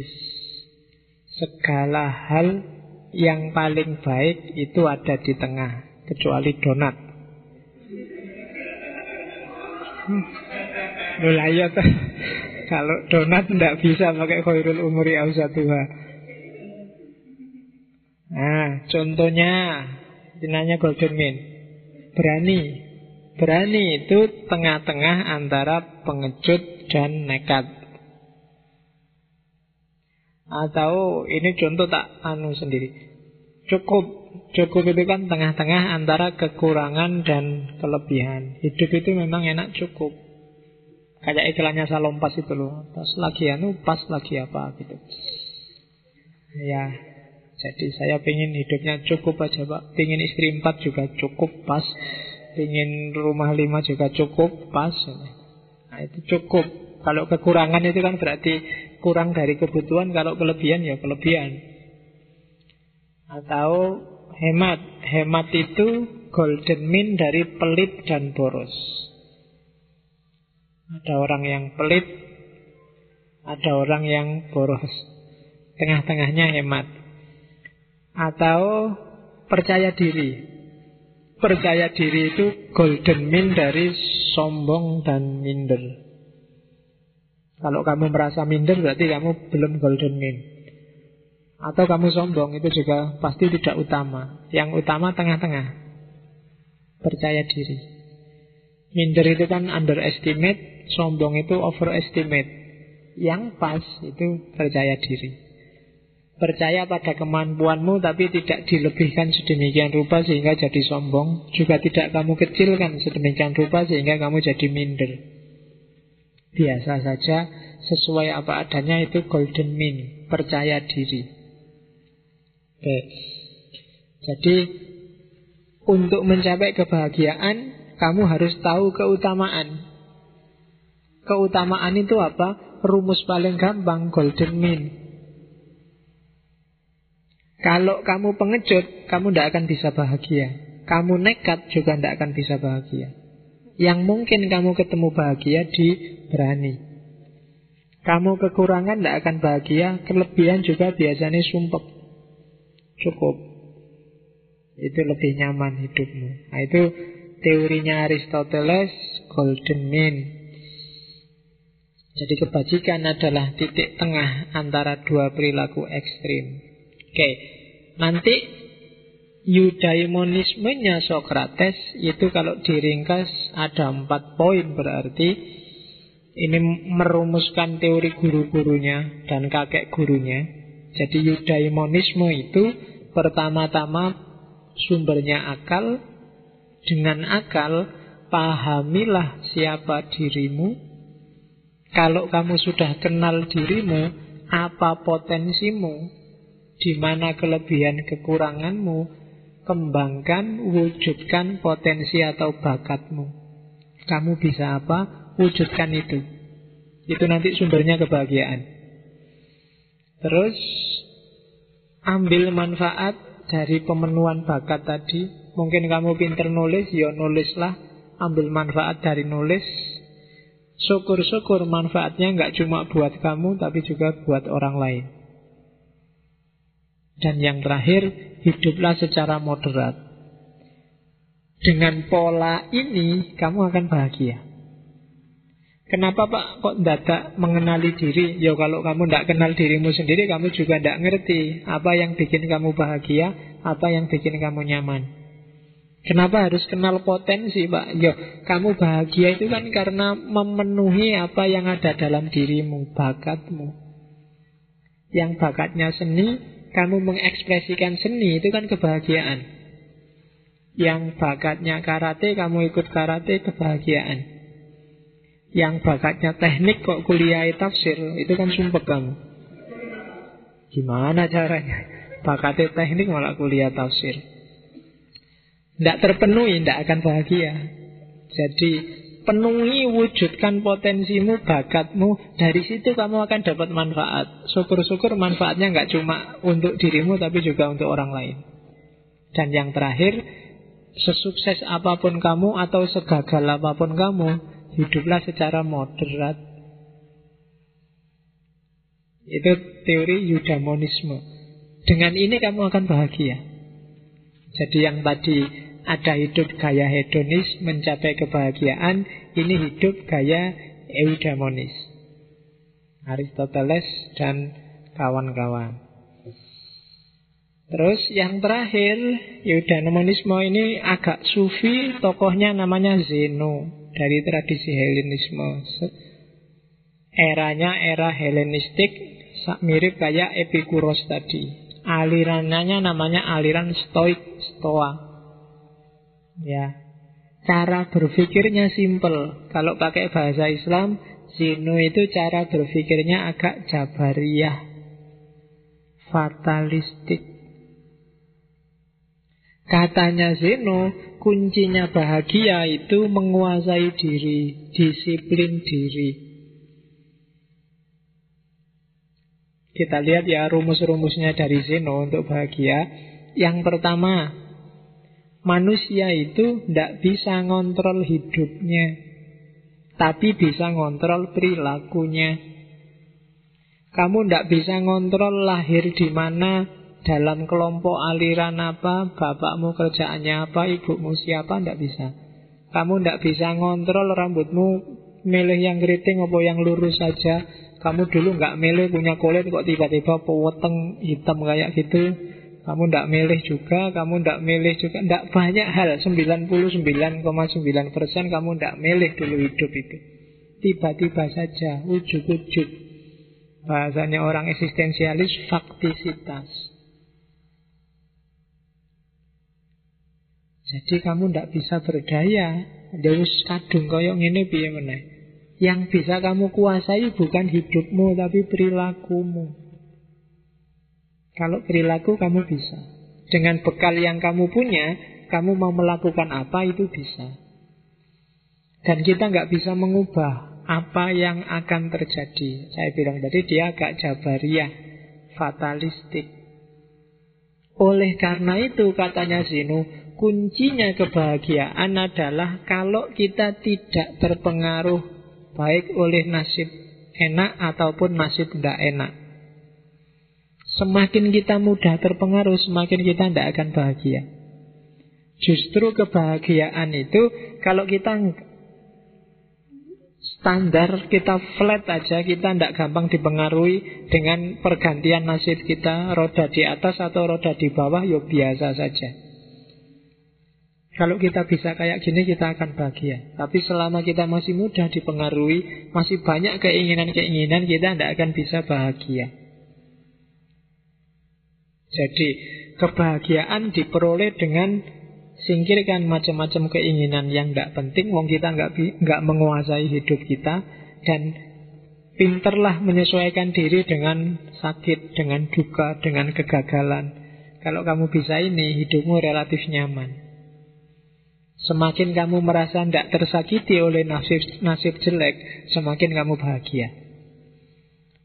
segala hal yang paling baik itu ada di tengah, kecuali donat. Hmm. Iya. <laughs> Kalau donat tidak bisa pakai khairul umuri ausatuha. Nah, contohnya dinanya golden mean. Berani. Berani itu tengah-tengah antara pengecut dan nekat. Atau ini contoh tak anu sendiri. Cukup Cukup itu kan tengah-tengah antara kekurangan dan kelebihan. Hidup itu memang enak cukup. Kayak iklannya salompas itu loh. Pas lagi anu, pas lagi apa gitu. Ya Jadi saya pengen hidupnya cukup aja pak. Pengen istri empat juga cukup pas. Pengen rumah lima juga cukup pas. Nah itu cukup. Kalau kekurangan itu kan berarti kurang dari kebutuhan, kalau kelebihan ya kelebihan. Atau hemat. Hemat itu golden mean dari pelit dan boros. Ada orang yang pelit, ada orang yang boros. Tengah-tengahnya hemat. Atau percaya diri. Percaya diri itu golden mean dari sombong dan minder. Kalau kamu merasa minder berarti kamu belum golden mean. Atau kamu sombong itu juga pasti tidak utama. Yang utama tengah-tengah. Percaya diri. Minder itu kan underestimate, sombong itu overestimate. Yang pas itu percaya diri. Percaya pada kemampuanmu tapi tidak dilebihkan sedemikian rupa sehingga jadi sombong. Juga tidak kamu kecilkan sedemikian rupa sehingga kamu jadi minder. Biasa saja sesuai apa adanya itu golden mean. Percaya diri. Oke. Jadi untuk mencapai kebahagiaan kamu harus tahu keutamaan. Keutamaan itu apa? Rumus paling gampang golden mean. Kalau kamu pengecut, kamu tidak akan bisa bahagia. Kamu nekat juga tidak akan bisa bahagia. Yang mungkin kamu ketemu bahagia di berani. Kamu kekurangan tidak akan bahagia, kelebihan juga biasanya sumpek. Cukup. Itu lebih nyaman hidupmu. Nah, itu teorinya Aristoteles, golden mean. Jadi kebajikan adalah titik tengah antara dua perilaku ekstrim. Oke, nanti eudaimonismenya Sokrates itu kalau diringkas ada empat poin berarti ini merumuskan teori guru-gurunya dan kakek gurunya. Jadi eudaimonisme itu pertama-tama sumbernya akal. Dengan akal pahamilah siapa dirimu. Kalau kamu sudah kenal dirimu, apa potensimu, di mana kelebihan kekuranganmu, kembangkan, wujudkan potensi atau bakatmu. Kamu bisa apa? Wujudkan itu. Itu nanti sumbernya kebahagiaan. Terus ambil manfaat dari pemenuhan bakat tadi. Mungkin kamu pinter nulis, ya nulislah. Ambil manfaat dari nulis. Syukur-syukur manfaatnya nggak cuma buat kamu, tapi juga buat orang lain. Dan yang terakhir, hiduplah secara moderat. Dengan pola ini, kamu akan bahagia. Kenapa Pak kok tidak mengenali diri? Ya kalau kamu tidak kenal dirimu sendiri, kamu juga tidak ngerti apa yang bikin kamu bahagia, apa yang bikin kamu nyaman. Kenapa harus kenal potensi Pak? Ya kamu bahagia itu kan karena memenuhi apa yang ada dalam dirimu, bakatmu. Yang bakatnya seni, kamu mengekspresikan seni itu kan kebahagiaan. Yang bakatnya karate, kamu ikut karate, kebahagiaan. Yang bakatnya teknik kok kuliah tafsir, itu kan sumpah kamu. Gimana caranya? Bakatnya teknik malah kuliah tafsir. Tidak terpenuhi, tidak akan bahagia. Jadi Penuhi, wujudkan potensimu, bakatmu Dari situ kamu akan dapat manfaat Syukur-syukur manfaatnya nggak cuma untuk dirimu Tapi juga untuk orang lain Dan yang terakhir Sesukses apa pun kamu Atau segagal apa pun kamu Hiduplah secara moderat Itu teori eudaimonisme Dengan ini kamu akan bahagia Jadi yang tadi ada hidup gaya hedonis mencapai kebahagiaan, ini hidup gaya eudaimonis. Aristoteles dan kawan-kawan. Terus yang terakhir, eudaimonisme ini agak sufi, tokohnya namanya Zeno dari tradisi Helenisme. Eranya era Helenistik, mirip kayak Epikuros tadi. Alirannya namanya aliran Stoik, Stoa. Ya. Cara berpikirnya simple. Kalau pakai bahasa Islam, Zino itu cara berpikirnya agak jabariyah. Fatalistik. Katanya Zeno, kuncinya bahagia itu menguasai diri, disiplin diri. Kita lihat ya rumus-rumusnya dari Zeno untuk bahagia. Yang pertama, Manusia itu tidak bisa ngontrol hidupnya. Tapi bisa ngontrol perilakunya. Kamu tidak bisa ngontrol lahir di mana, dalam kelompok aliran apa, bapakmu kerjaannya apa, ibumu siapa, tidak bisa. Kamu tidak bisa ngontrol rambutmu milih yang keriting apa yang lurus saja. Kamu dulu nggak milih punya kulit kok tiba-tiba peweteng hitam kayak gitu. Kamu tidak milih juga, kamu tidak milih juga. Tidak banyak hal, 99,9% persen kamu tidak milih dulu hidup itu. Tiba-tiba saja, ujuk-ujuk. Bahasanya orang eksistensialis, faktisitas. Jadi kamu tidak bisa berdaya. Deus kadung koyok ini piye meneh. Yang bisa kamu kuasai bukan hidupmu tapi perilakumu. Kalau perilaku kamu bisa. Dengan bekal yang kamu punya, kamu mau melakukan apa itu bisa. Dan kita nggak bisa mengubah apa yang akan terjadi. Saya bilang tadi dia agak jabariah, fatalistik. Oleh karena itu katanya Zinu, kuncinya kebahagiaan adalah kalau kita tidak terpengaruh baik oleh nasib enak ataupun nasib tidak enak. Semakin kita mudah terpengaruh, semakin kita tidak akan bahagia. Justru kebahagiaan itu kalau kita standar, kita flat aja, kita tidak gampang dipengaruhi dengan pergantian nasib kita, roda di atas atau roda di bawah, ya biasa saja. Kalau kita bisa kayak gini kita akan bahagia Tapi selama kita masih mudah dipengaruhi Masih banyak keinginan-keinginan Kita tidak akan bisa bahagia jadi kebahagiaan diperoleh dengan singkirkan macam-macam keinginan yang tidak penting. Wong kita nggak menguasai hidup kita dan pinterlah menyesuaikan diri dengan sakit, dengan duka, dengan kegagalan. Kalau kamu bisa ini, hidupmu relatif nyaman. Semakin kamu merasa tidak tersakiti oleh nasib, nasib jelek, semakin kamu bahagia.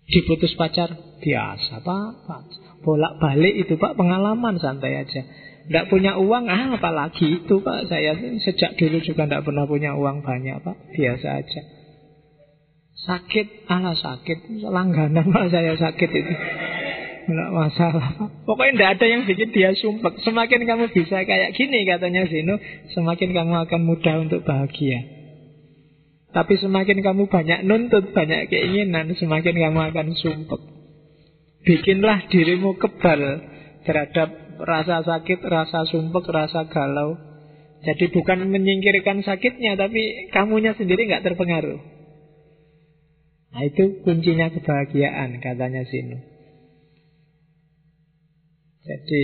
Diputus pacar, biasa pak bolak balik itu Pak pengalaman santai aja. Tidak punya uang, ah apalagi itu Pak. Saya sejak dulu juga tidak pernah punya uang banyak Pak. Biasa aja. Sakit, ala sakit. Langganan Pak saya sakit itu. Tidak masalah. Pokoknya tidak ada yang bikin dia sumpah. Semakin kamu bisa kayak gini katanya Zino, semakin kamu akan mudah untuk bahagia. Tapi semakin kamu banyak nuntut, banyak keinginan, semakin kamu akan sumpah. Bikinlah dirimu kebal terhadap rasa sakit, rasa sumpek, rasa galau. Jadi bukan menyingkirkan sakitnya, tapi kamunya sendiri nggak terpengaruh. Nah itu kuncinya kebahagiaan, katanya Sinu. Jadi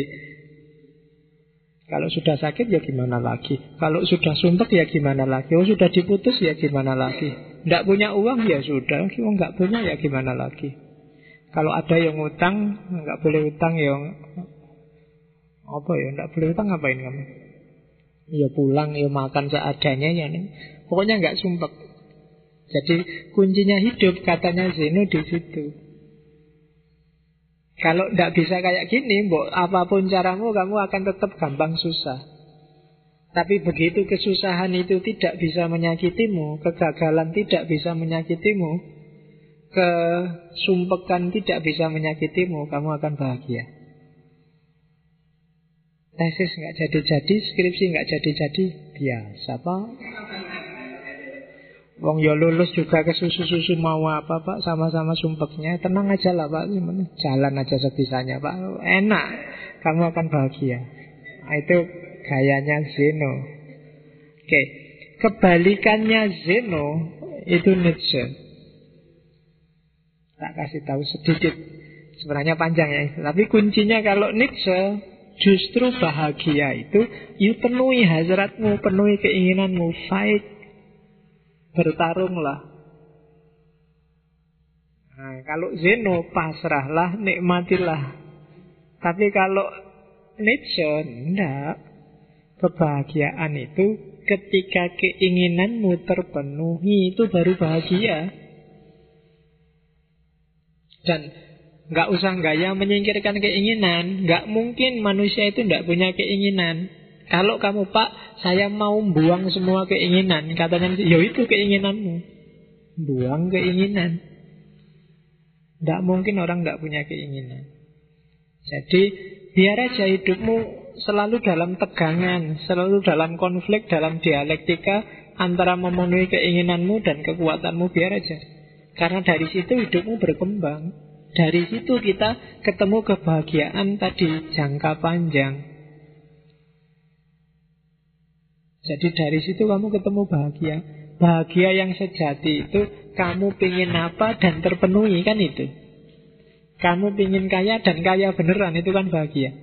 kalau sudah sakit ya gimana lagi Kalau sudah sumpek ya gimana lagi Oh sudah diputus ya gimana lagi Tidak punya uang ya sudah Oh nggak punya ya gimana lagi kalau ada yang utang, nggak boleh utang yang apa ya? Nggak boleh utang ngapain kamu? Ya pulang, ya makan seadanya ya. Nih. Pokoknya nggak sumpek. Jadi kuncinya hidup katanya Zeno di situ. Kalau tidak bisa kayak gini, mbok apa pun caramu, kamu akan tetap gampang susah. Tapi begitu kesusahan itu tidak bisa menyakitimu, kegagalan tidak bisa menyakitimu, kesumpekan tidak bisa menyakitimu, kamu akan bahagia. Tesis nggak jadi-jadi, skripsi nggak jadi-jadi, biasa pak. Wong ya lulus juga ke susu-susu mau apa pak, sama-sama sumpeknya, tenang aja lah pak, jalan aja sebisanya pak, enak, kamu akan bahagia. Nah, itu gayanya Zeno. Oke, kebalikannya Zeno itu Nietzsche. Tak kasih tahu sedikit. Sebenarnya panjang ya. Tapi kuncinya kalau Nietzsche justru bahagia itu you penuhi hasratmu, penuhi keinginanmu, fight, bertarunglah. Nah, kalau Zeno pasrahlah, nikmatilah. Tapi kalau Nietzsche enggak. Kebahagiaan itu ketika keinginanmu terpenuhi itu baru bahagia. Dan nggak usah gaya menyingkirkan keinginan. Nggak mungkin manusia itu nggak punya keinginan. Kalau kamu pak, saya mau buang semua keinginan. Katanya, ya itu keinginanmu. Buang keinginan. Tidak mungkin orang tidak punya keinginan. Jadi biar aja hidupmu selalu dalam tegangan, selalu dalam konflik, dalam dialektika antara memenuhi keinginanmu dan kekuatanmu biar aja. Karena dari situ hidupmu berkembang. Dari situ kita ketemu kebahagiaan tadi jangka panjang. Jadi dari situ kamu ketemu bahagia. Bahagia yang sejati itu kamu pingin apa dan terpenuhi kan itu. Kamu pingin kaya dan kaya beneran itu kan bahagia.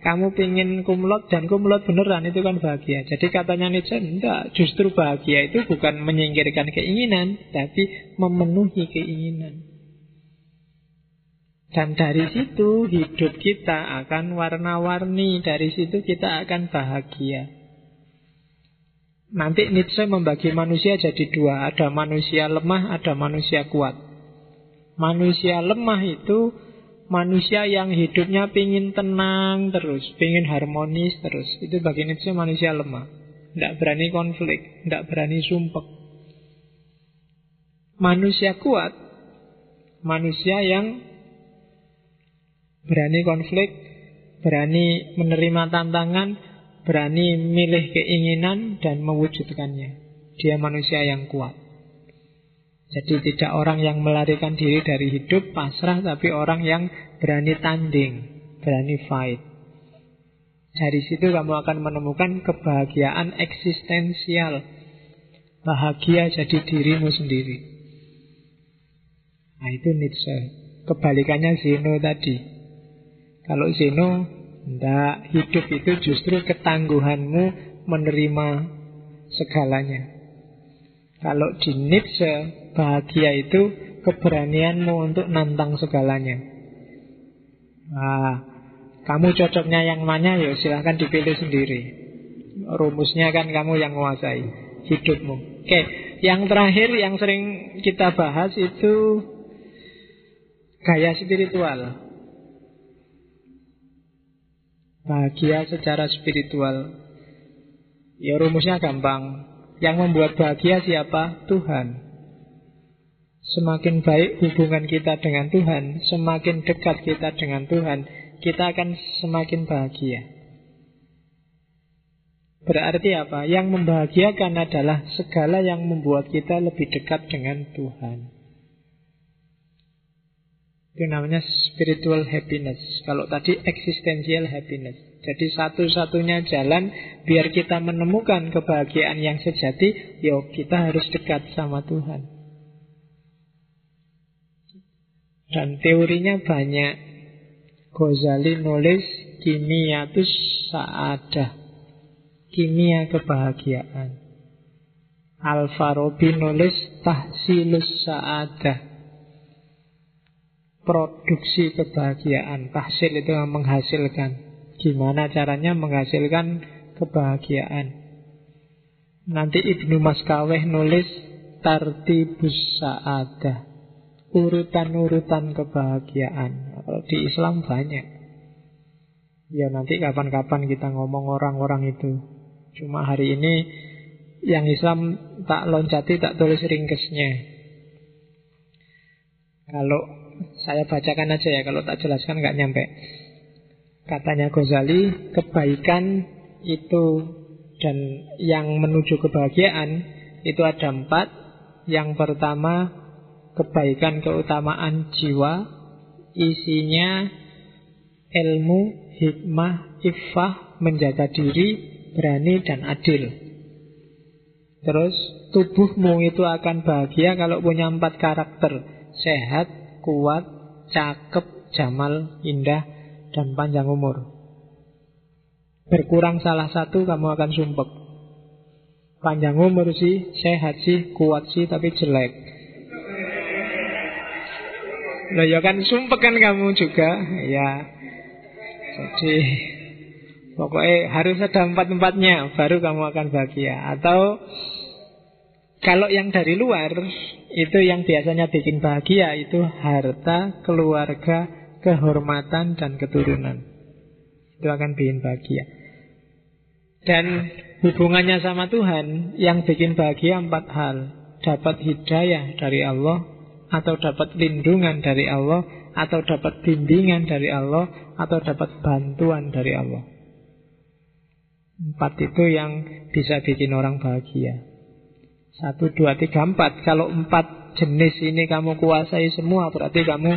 Kamu pingin kumlot dan kumlot beneran itu kan bahagia. Jadi katanya Nietzsche, enggak, justru bahagia itu bukan menyingkirkan keinginan, tapi memenuhi keinginan. Dan dari situ hidup kita akan warna-warni, dari situ kita akan bahagia. Nanti Nietzsche membagi manusia jadi dua, ada manusia lemah, ada manusia kuat. Manusia lemah itu manusia yang hidupnya pingin tenang terus, pingin harmonis terus. Itu bagi Nietzsche manusia lemah. Tidak berani konflik, tidak berani sumpek. Manusia kuat, manusia yang berani konflik, berani menerima tantangan, berani milih keinginan dan mewujudkannya. Dia manusia yang kuat. Jadi tidak orang yang melarikan diri dari hidup pasrah Tapi orang yang berani tanding Berani fight. Dari situ kamu akan menemukan kebahagiaan eksistensial. Bahagia jadi dirimu sendiri. Nah itu Nietzsche. Kebalikannya Zeno tadi. Kalau Zeno Tidak Hidup itu justru ketangguhanmu Menerima segalanya Kalau di Nietzsche Bahagia itu keberanianmu untuk nantang segalanya. Nah, kamu cocoknya yang mana ya silahkan dipilih sendiri. Rumusnya kan kamu yang menguasai hidupmu. Oke, yang terakhir yang sering kita bahas itu gaya spiritual. Bahagia secara spiritual. Ya rumusnya gampang. Yang membuat bahagia siapa? Tuhan. Semakin baik hubungan kita dengan Tuhan, semakin dekat kita dengan Tuhan, kita akan semakin bahagia. Berarti apa? Yang membahagiakan adalah segala yang membuat kita lebih dekat dengan Tuhan. Itu namanya spiritual happiness. Kalau tadi existential happiness. Jadi satu-satunya jalan biar kita menemukan kebahagiaan yang sejati, yuk kita harus dekat sama Tuhan. Dan teorinya banyak. Ghazali nulis kimiatus saadah. Kimia kebahagiaan. Al-Farabi nulis tahsilus saadah. Produksi kebahagiaan. Tahsil itu menghasilkan. Gimana caranya menghasilkan kebahagiaan. Nanti Ibnu Maskaweh nulis tartibus saadah urutan-urutan kebahagiaan. Kalau di Islam banyak. Ya nanti kapan-kapan kita ngomong orang-orang itu. Cuma hari ini yang Islam tak loncati tak tulis ringkesnya. Kalau saya bacakan aja ya, kalau tak jelaskan nggak nyampe. Katanya Ghazali, kebaikan itu dan yang menuju kebahagiaan itu ada empat. Yang pertama kebaikan keutamaan jiwa isinya ilmu, hikmah, iffah, menjaga diri, berani dan adil. Terus tubuhmu itu akan bahagia kalau punya empat karakter Sehat, kuat, cakep, jamal, indah, dan panjang umur. Berkurang salah satu kamu akan sumpek. Panjang umur sih, sehat sih, kuat sih tapi jelek. Loh ya kan sumpah kan kamu juga. Ya. Jadi Pokoknya harus ada empat-empatnya Baru kamu akan bahagia. Atau Kalau yang dari luar Itu yang biasanya bikin bahagia Itu harta, keluarga Kehormatan dan keturunan Itu akan bikin bahagia Dan hubungannya sama Tuhan Yang bikin bahagia empat hal dapat hidayah dari Allah, atau dapat lindungan dari Allah, atau dapat bimbingan dari Allah, atau dapat bantuan dari Allah. Empat itu yang bisa bikin orang bahagia. Satu, dua, tiga, empat. Kalau empat jenis ini kamu kuasai semua, berarti kamu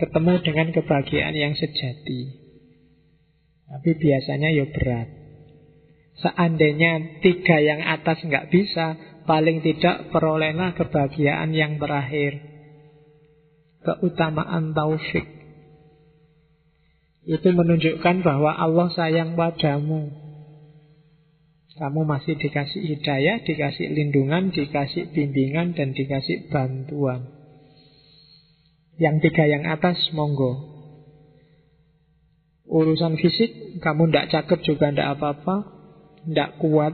ketemu dengan kebahagiaan yang sejati. Tapi biasanya ya berat. Seandainya tiga yang atas nggak bisa, paling tidak perolehlah kebahagiaan yang terakhir. Keutamaan taufik. Itu menunjukkan bahwa Allah sayang padamu. Kamu masih dikasih hidayah, dikasih lindungan, dikasih bimbingan, dan dikasih bantuan. Yang tiga yang atas, monggo. Urusan fisik, kamu tidak cakep juga tidak apa-apa, tidak kuat,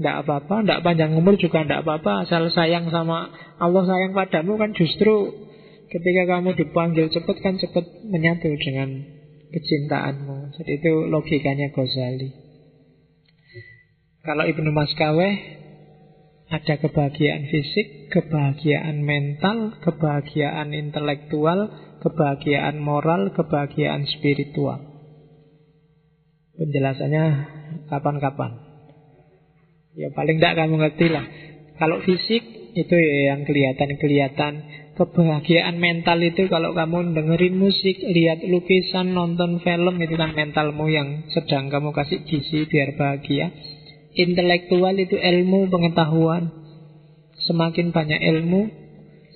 tidak apa-apa, tidak panjang umur juga tidak apa-apa, asal sayang sama Allah sayang padamu kan justru ketika kamu dipanggil cepat kan cepat menyatu dengan kecintaanmu. Jadi itu logikanya Ghazali. Kalau Ibnu Maskaweh ada kebahagiaan fisik, kebahagiaan mental, kebahagiaan intelektual, kebahagiaan moral, kebahagiaan spiritual. Penjelasannya kapan-kapan. Ya paling tidak kamu ngerti lah. Kalau fisik itu ya yang kelihatan-kelihatan. Kebahagiaan mental itu kalau kamu dengerin musik, lihat lukisan, nonton film itu kan mentalmu yang sedang kamu kasih gizi biar bahagia. Intelektual itu ilmu pengetahuan. Semakin banyak ilmu,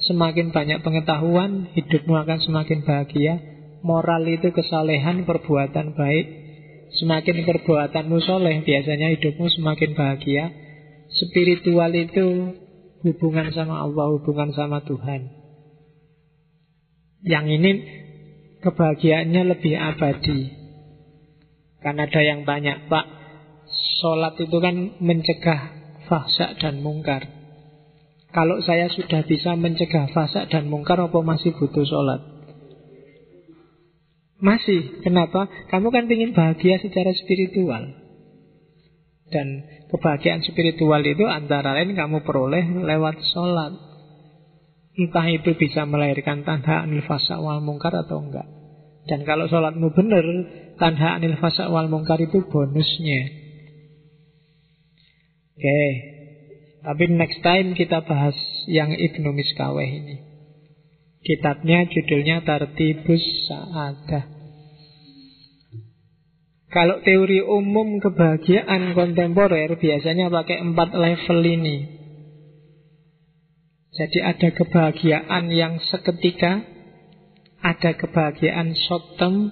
semakin banyak pengetahuan, hidupmu akan semakin bahagia. Moral itu kesalehan, perbuatan baik. Semakin perbuatanmu soleh, biasanya hidupmu semakin bahagia. Spiritual itu hubungan sama Allah, hubungan sama Tuhan. Yang ini kebahagiaannya lebih abadi. Karena ada yang banyak, Pak, Sholat itu kan mencegah fahsya dan mungkar. Kalau saya sudah bisa mencegah fahsya dan mungkar, apa masih butuh sholat? Masih. Kenapa? Kamu kan ingin bahagia secara spiritual. Dan kebahagiaan spiritual itu antara lain kamu peroleh lewat sholat. Entah itu bisa melahirkan tanda anil fasa wal mungkar atau enggak. Dan kalau sholatmu benar, tanda anil fasa wal mungkar itu bonusnya. Oke. Okay. Tapi next time kita bahas yang Ibnu Miskaweh ini. Kitabnya judulnya Tartibus Sa'adah. Kalau teori umum kebahagiaan kontemporer biasanya pakai empat level ini. Jadi ada kebahagiaan yang seketika, ada kebahagiaan short term,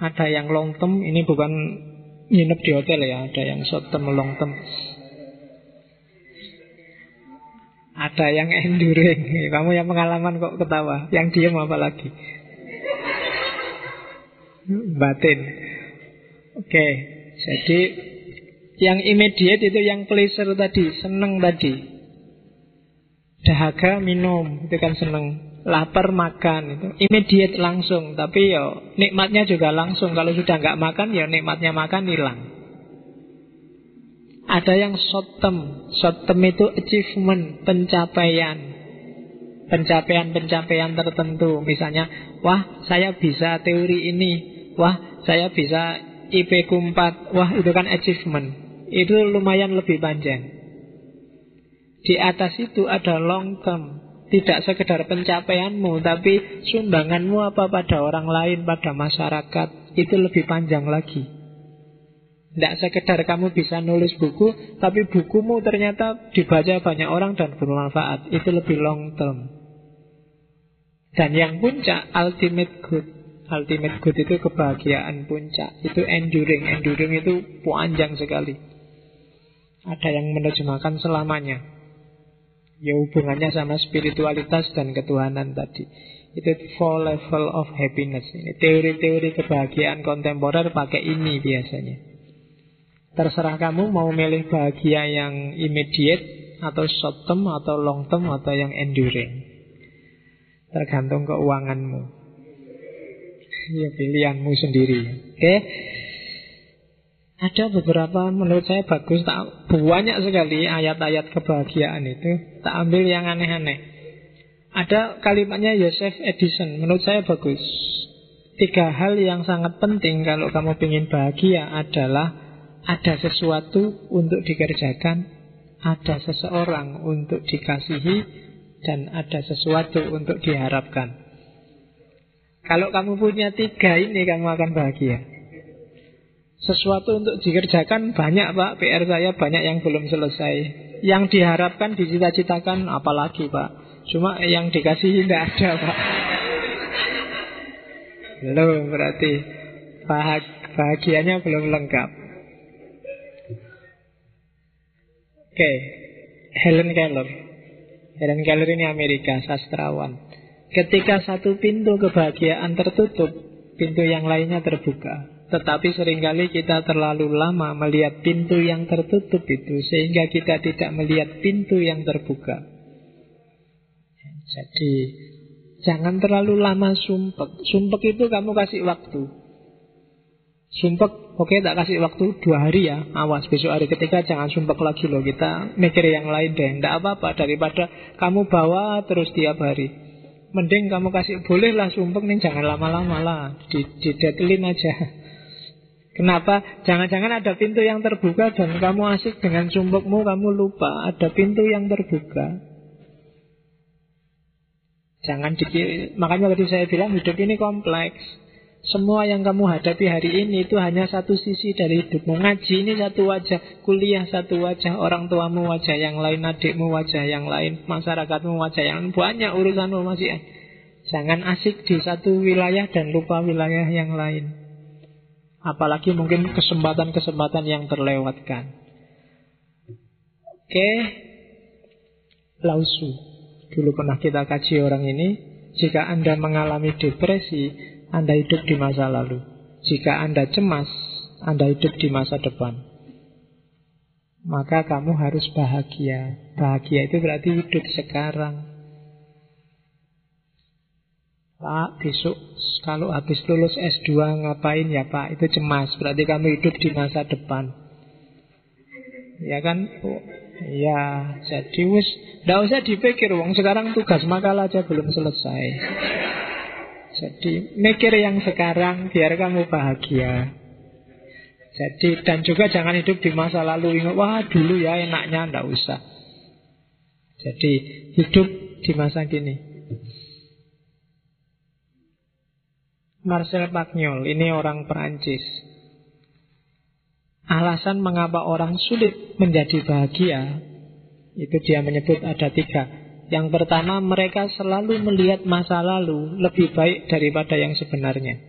ada yang long term. Ini bukan nginep di hotel ya, ada yang short term, long term. Ada yang enduring. Kamu yang pengalaman kok ketawa. Yang diam apa lagi? Batin. Oke. Jadi yang immediate itu yang pleasure tadi, seneng tadi. Dahaga minum, itu kan seneng. Lapar makan itu immediate langsung, tapi yo nikmatnya juga langsung. Kalau sudah nggak makan, ya nikmatnya makan hilang. Ada yang short term. Short term itu achievement, pencapaian. Pencapaian-pencapaian tertentu. Misalnya, wah saya bisa teori ini. Wah saya bisa IP 4. Wah itu kan achievement. Itu lumayan lebih panjang. Di atas itu ada long term. Tidak sekedar pencapaianmu, tapi sumbanganmu apa pada orang lain, pada masyarakat. Itu lebih panjang lagi. Tidak sekedar kamu bisa nulis buku, tapi bukumu ternyata dibaca banyak orang dan bermanfaat. Itu lebih long term. Dan yang puncak, ultimate good. Ultimate good itu kebahagiaan puncak. Itu enduring. Enduring itu panjang sekali. Ada yang menerjemahkan selamanya. Ya hubungannya sama spiritualitas dan ketuhanan tadi. Itu four level of happiness. Ini teori-teori kebahagiaan kontemporer pakai ini biasanya. Terserah kamu mau milih bahagia yang immediate atau short term atau long term atau yang enduring. Tergantung keuanganmu. Ya pilihanmu sendiri. Oke. Ada beberapa menurut saya bagus tak banyak sekali ayat-ayat kebahagiaan itu tak ambil yang aneh-aneh. Ada kalimatnya Yosef Edison menurut saya bagus. Tiga hal yang sangat penting kalau kamu ingin bahagia adalah ada sesuatu untuk dikerjakan, ada seseorang untuk dikasihi, dan ada sesuatu untuk diharapkan. Kalau kamu punya tiga ini kamu akan bahagia. Sesuatu untuk dikerjakan banyak pak. PR saya banyak yang belum selesai. Yang diharapkan dicita-citakan apalagi pak. Cuma yang dikasih tidak ada pak. Belum berarti bahag Bahagianya belum lengkap okay. Helen Keller. Helen Keller ini Amerika sastrawan. Ketika satu pintu kebahagiaan tertutup Pintu yang lainnya terbuka. Tetapi sering kali kita terlalu lama melihat pintu yang tertutup itu Sehingga kita tidak melihat pintu yang terbuka. Jadi Jangan terlalu lama sumpek. Sumpek itu kamu kasih waktu. Sumpek, oke tak kasih waktu dua hari ya Awas besok hari ketiga jangan sumpek lagi loh Kita mikir yang lain deh Tidak apa-apa daripada kamu bawa terus tiap hari Mending kamu kasih Bolehlah sumpek nih jangan lama-lama lah Di, di deadline aja Kenapa? Jangan-jangan ada pintu yang terbuka dan kamu asik dengan sumpukmu, kamu lupa ada pintu yang terbuka. Jangan dikira, makanya tadi saya bilang hidup ini kompleks. Semua yang kamu hadapi hari ini itu hanya satu sisi dari hidup. Mengaji ini satu wajah, kuliah satu wajah, orang tuamu wajah yang lain, adikmu wajah yang lain, masyarakatmu wajah yang lain. Banyak urusanmu masih. Jangan asik di satu wilayah dan lupa wilayah yang lain. Apalagi mungkin kesempatan-kesempatan yang terlewatkan. Oke, Lausu. Dulu pernah kita kaji orang ini. Jika Anda mengalami depresi, Anda hidup di masa lalu. Jika Anda cemas, Anda hidup di masa depan. Maka kamu harus bahagia. Bahagia itu berarti hidup sekarang. Pak, besok kalau habis lulus S2 ngapain ya Pak? Itu cemas, berarti kamu hidup di masa depan. Ya kan? Oh, ya, jadi wis ndak usah dipikir wong sekarang tugas makalah aja belum selesai. Jadi mikir yang sekarang biar kamu bahagia. Jadi dan juga jangan hidup di masa lalu ingat wah dulu ya enaknya ndak usah. Jadi hidup di masa kini. Marcel Pagnol, ini orang Perancis. Alasan mengapa orang sulit menjadi bahagia, itu dia menyebut ada tiga. Yang pertama, mereka selalu melihat masa lalu lebih baik daripada yang sebenarnya.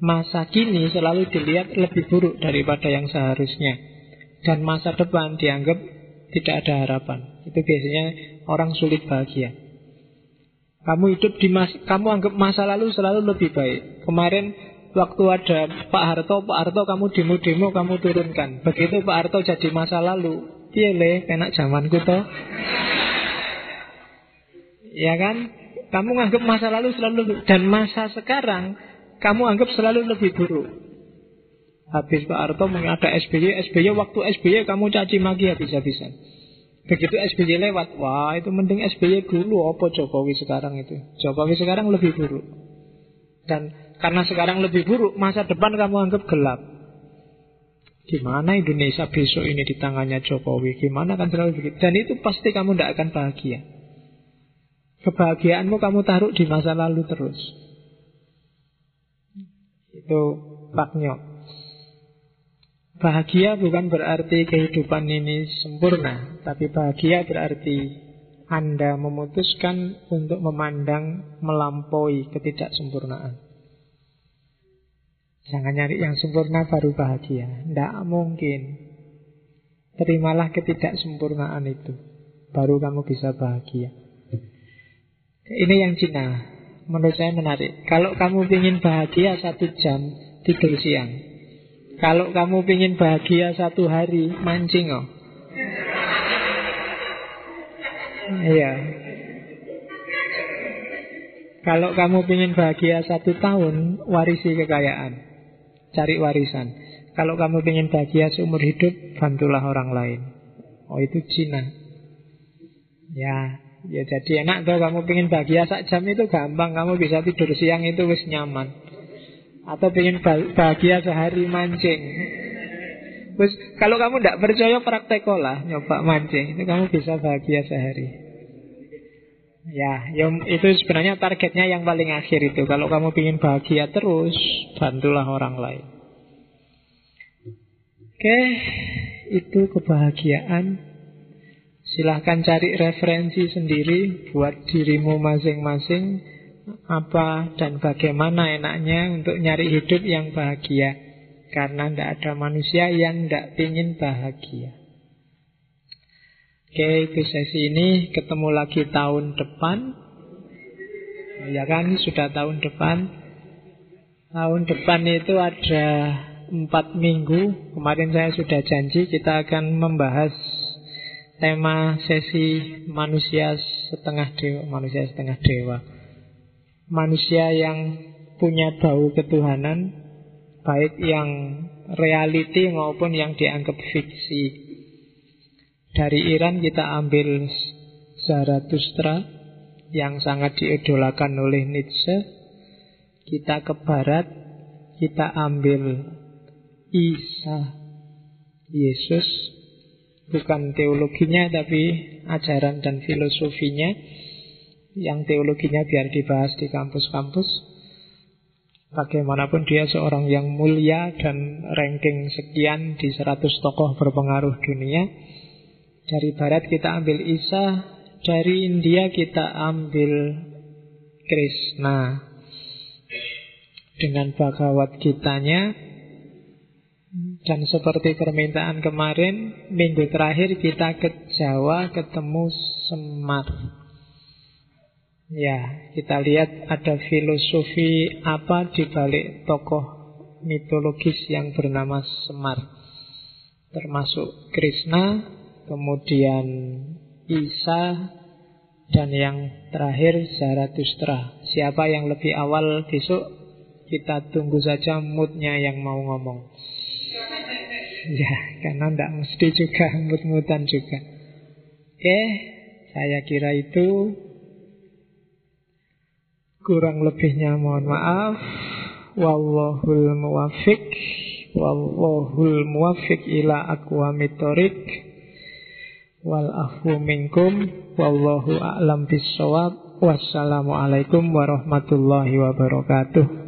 Masa kini selalu dilihat lebih buruk daripada yang seharusnya. Dan masa depan dianggap tidak ada harapan. Itu biasanya orang sulit bahagia. Kamu hidup di mas, kamu anggap masa lalu selalu lebih baik. Kemarin waktu ada Pak Harto, Pak Harto kamu demo-demo kamu turunkan. Begitu Pak Harto jadi masa lalu, iya le, enak zamanku toh. Ya kan? Kamu anggap masa lalu selalu dan masa sekarang kamu anggap selalu lebih buruk. Habis Pak Harto ada SBY, SBY waktu SBY kamu caci maki habis-habisan. Begitu SBY lewat, wah itu mending SBY dulu apa Jokowi sekarang itu. Jokowi sekarang lebih buruk. Dan karena sekarang lebih buruk, masa depan kamu anggap gelap. Gimana Indonesia besok ini di tangannya Jokowi? Gimana kan selalu begitu? Dan itu pasti kamu tidak akan bahagia. Kebahagiaanmu kamu taruh di masa lalu terus. Itu Pak Nyok. Bahagia bukan berarti kehidupan ini sempurna, tapi bahagia berarti Anda memutuskan untuk memandang melampaui ketidaksempurnaan. Jangan nyari yang sempurna baru bahagia. Tidak mungkin. Terimalah ketidaksempurnaan itu. Baru kamu bisa bahagia. Ini yang Cina. Menurut saya menarik. Kalau kamu ingin bahagia satu jam, tidur siang. Kalau kamu ingin bahagia satu hari, mancing oh. Iya. Kalau kamu ingin bahagia satu tahun, warisi kekayaan. Cari warisan. Kalau kamu ingin bahagia seumur hidup, bantulah orang lain. Oh itu Cina. Ya, ya jadi enak tuh kamu ingin bahagia sak jam itu gampang. Kamu bisa tidur siang itu wis nyaman. Atau ingin bahagia sehari mancing. Terus kalau kamu tidak percaya praktekolah nyoba mancing, itu kamu bisa bahagia sehari. Ya, yang itu sebenarnya targetnya yang paling akhir itu. Kalau kamu ingin bahagia terus, bantulah orang lain. Oke, itu kebahagiaan. Silahkan cari referensi sendiri buat dirimu masing-masing apa dan bagaimana enaknya untuk nyari hidup yang bahagia. Karena tidak ada manusia yang tidak ingin bahagia. Oke, itu sesi ini ketemu lagi tahun depan. Ya kan, sudah tahun depan. Tahun depan itu ada empat minggu. Kemarin saya sudah janji kita akan membahas tema sesi manusia setengah dewa, manusia setengah dewa. Manusia yang punya bau ketuhanan, baik yang reality maupun yang dianggap fiksi. Dari Iran kita ambil Zarathustra yang sangat diidolakan oleh Nietzsche. Kita ke barat, kita ambil Isa, Yesus, bukan teologinya tapi ajaran dan filosofinya. Yang teologinya biar dibahas di kampus-kampus. Bagaimanapun dia seorang yang mulia dan ranking sekian di 100 tokoh berpengaruh dunia. Dari barat kita ambil Isa, dari India kita ambil Krishna. Dengan Bhagavad Gitanya dan seperti permintaan kemarin, minggu terakhir kita ke Jawa ketemu Semar. Ya, kita lihat ada filosofi apa di balik tokoh mitologis yang bernama Semar. Termasuk Krishna, kemudian Isa, dan yang terakhir Zarathustra. Siapa yang lebih awal besok kita tunggu saja moodnya yang mau ngomong. Ya, karena tidak mesti juga mood-moodan juga. Oke, saya kira itu kurang lebihnya mohon maaf. Wallahul muwafiq. Wallahul muwafiq ila aqwamit wal afu minkum wallahu a'lam bissawab wassalamualaikum warahmatullahi wabarakatuh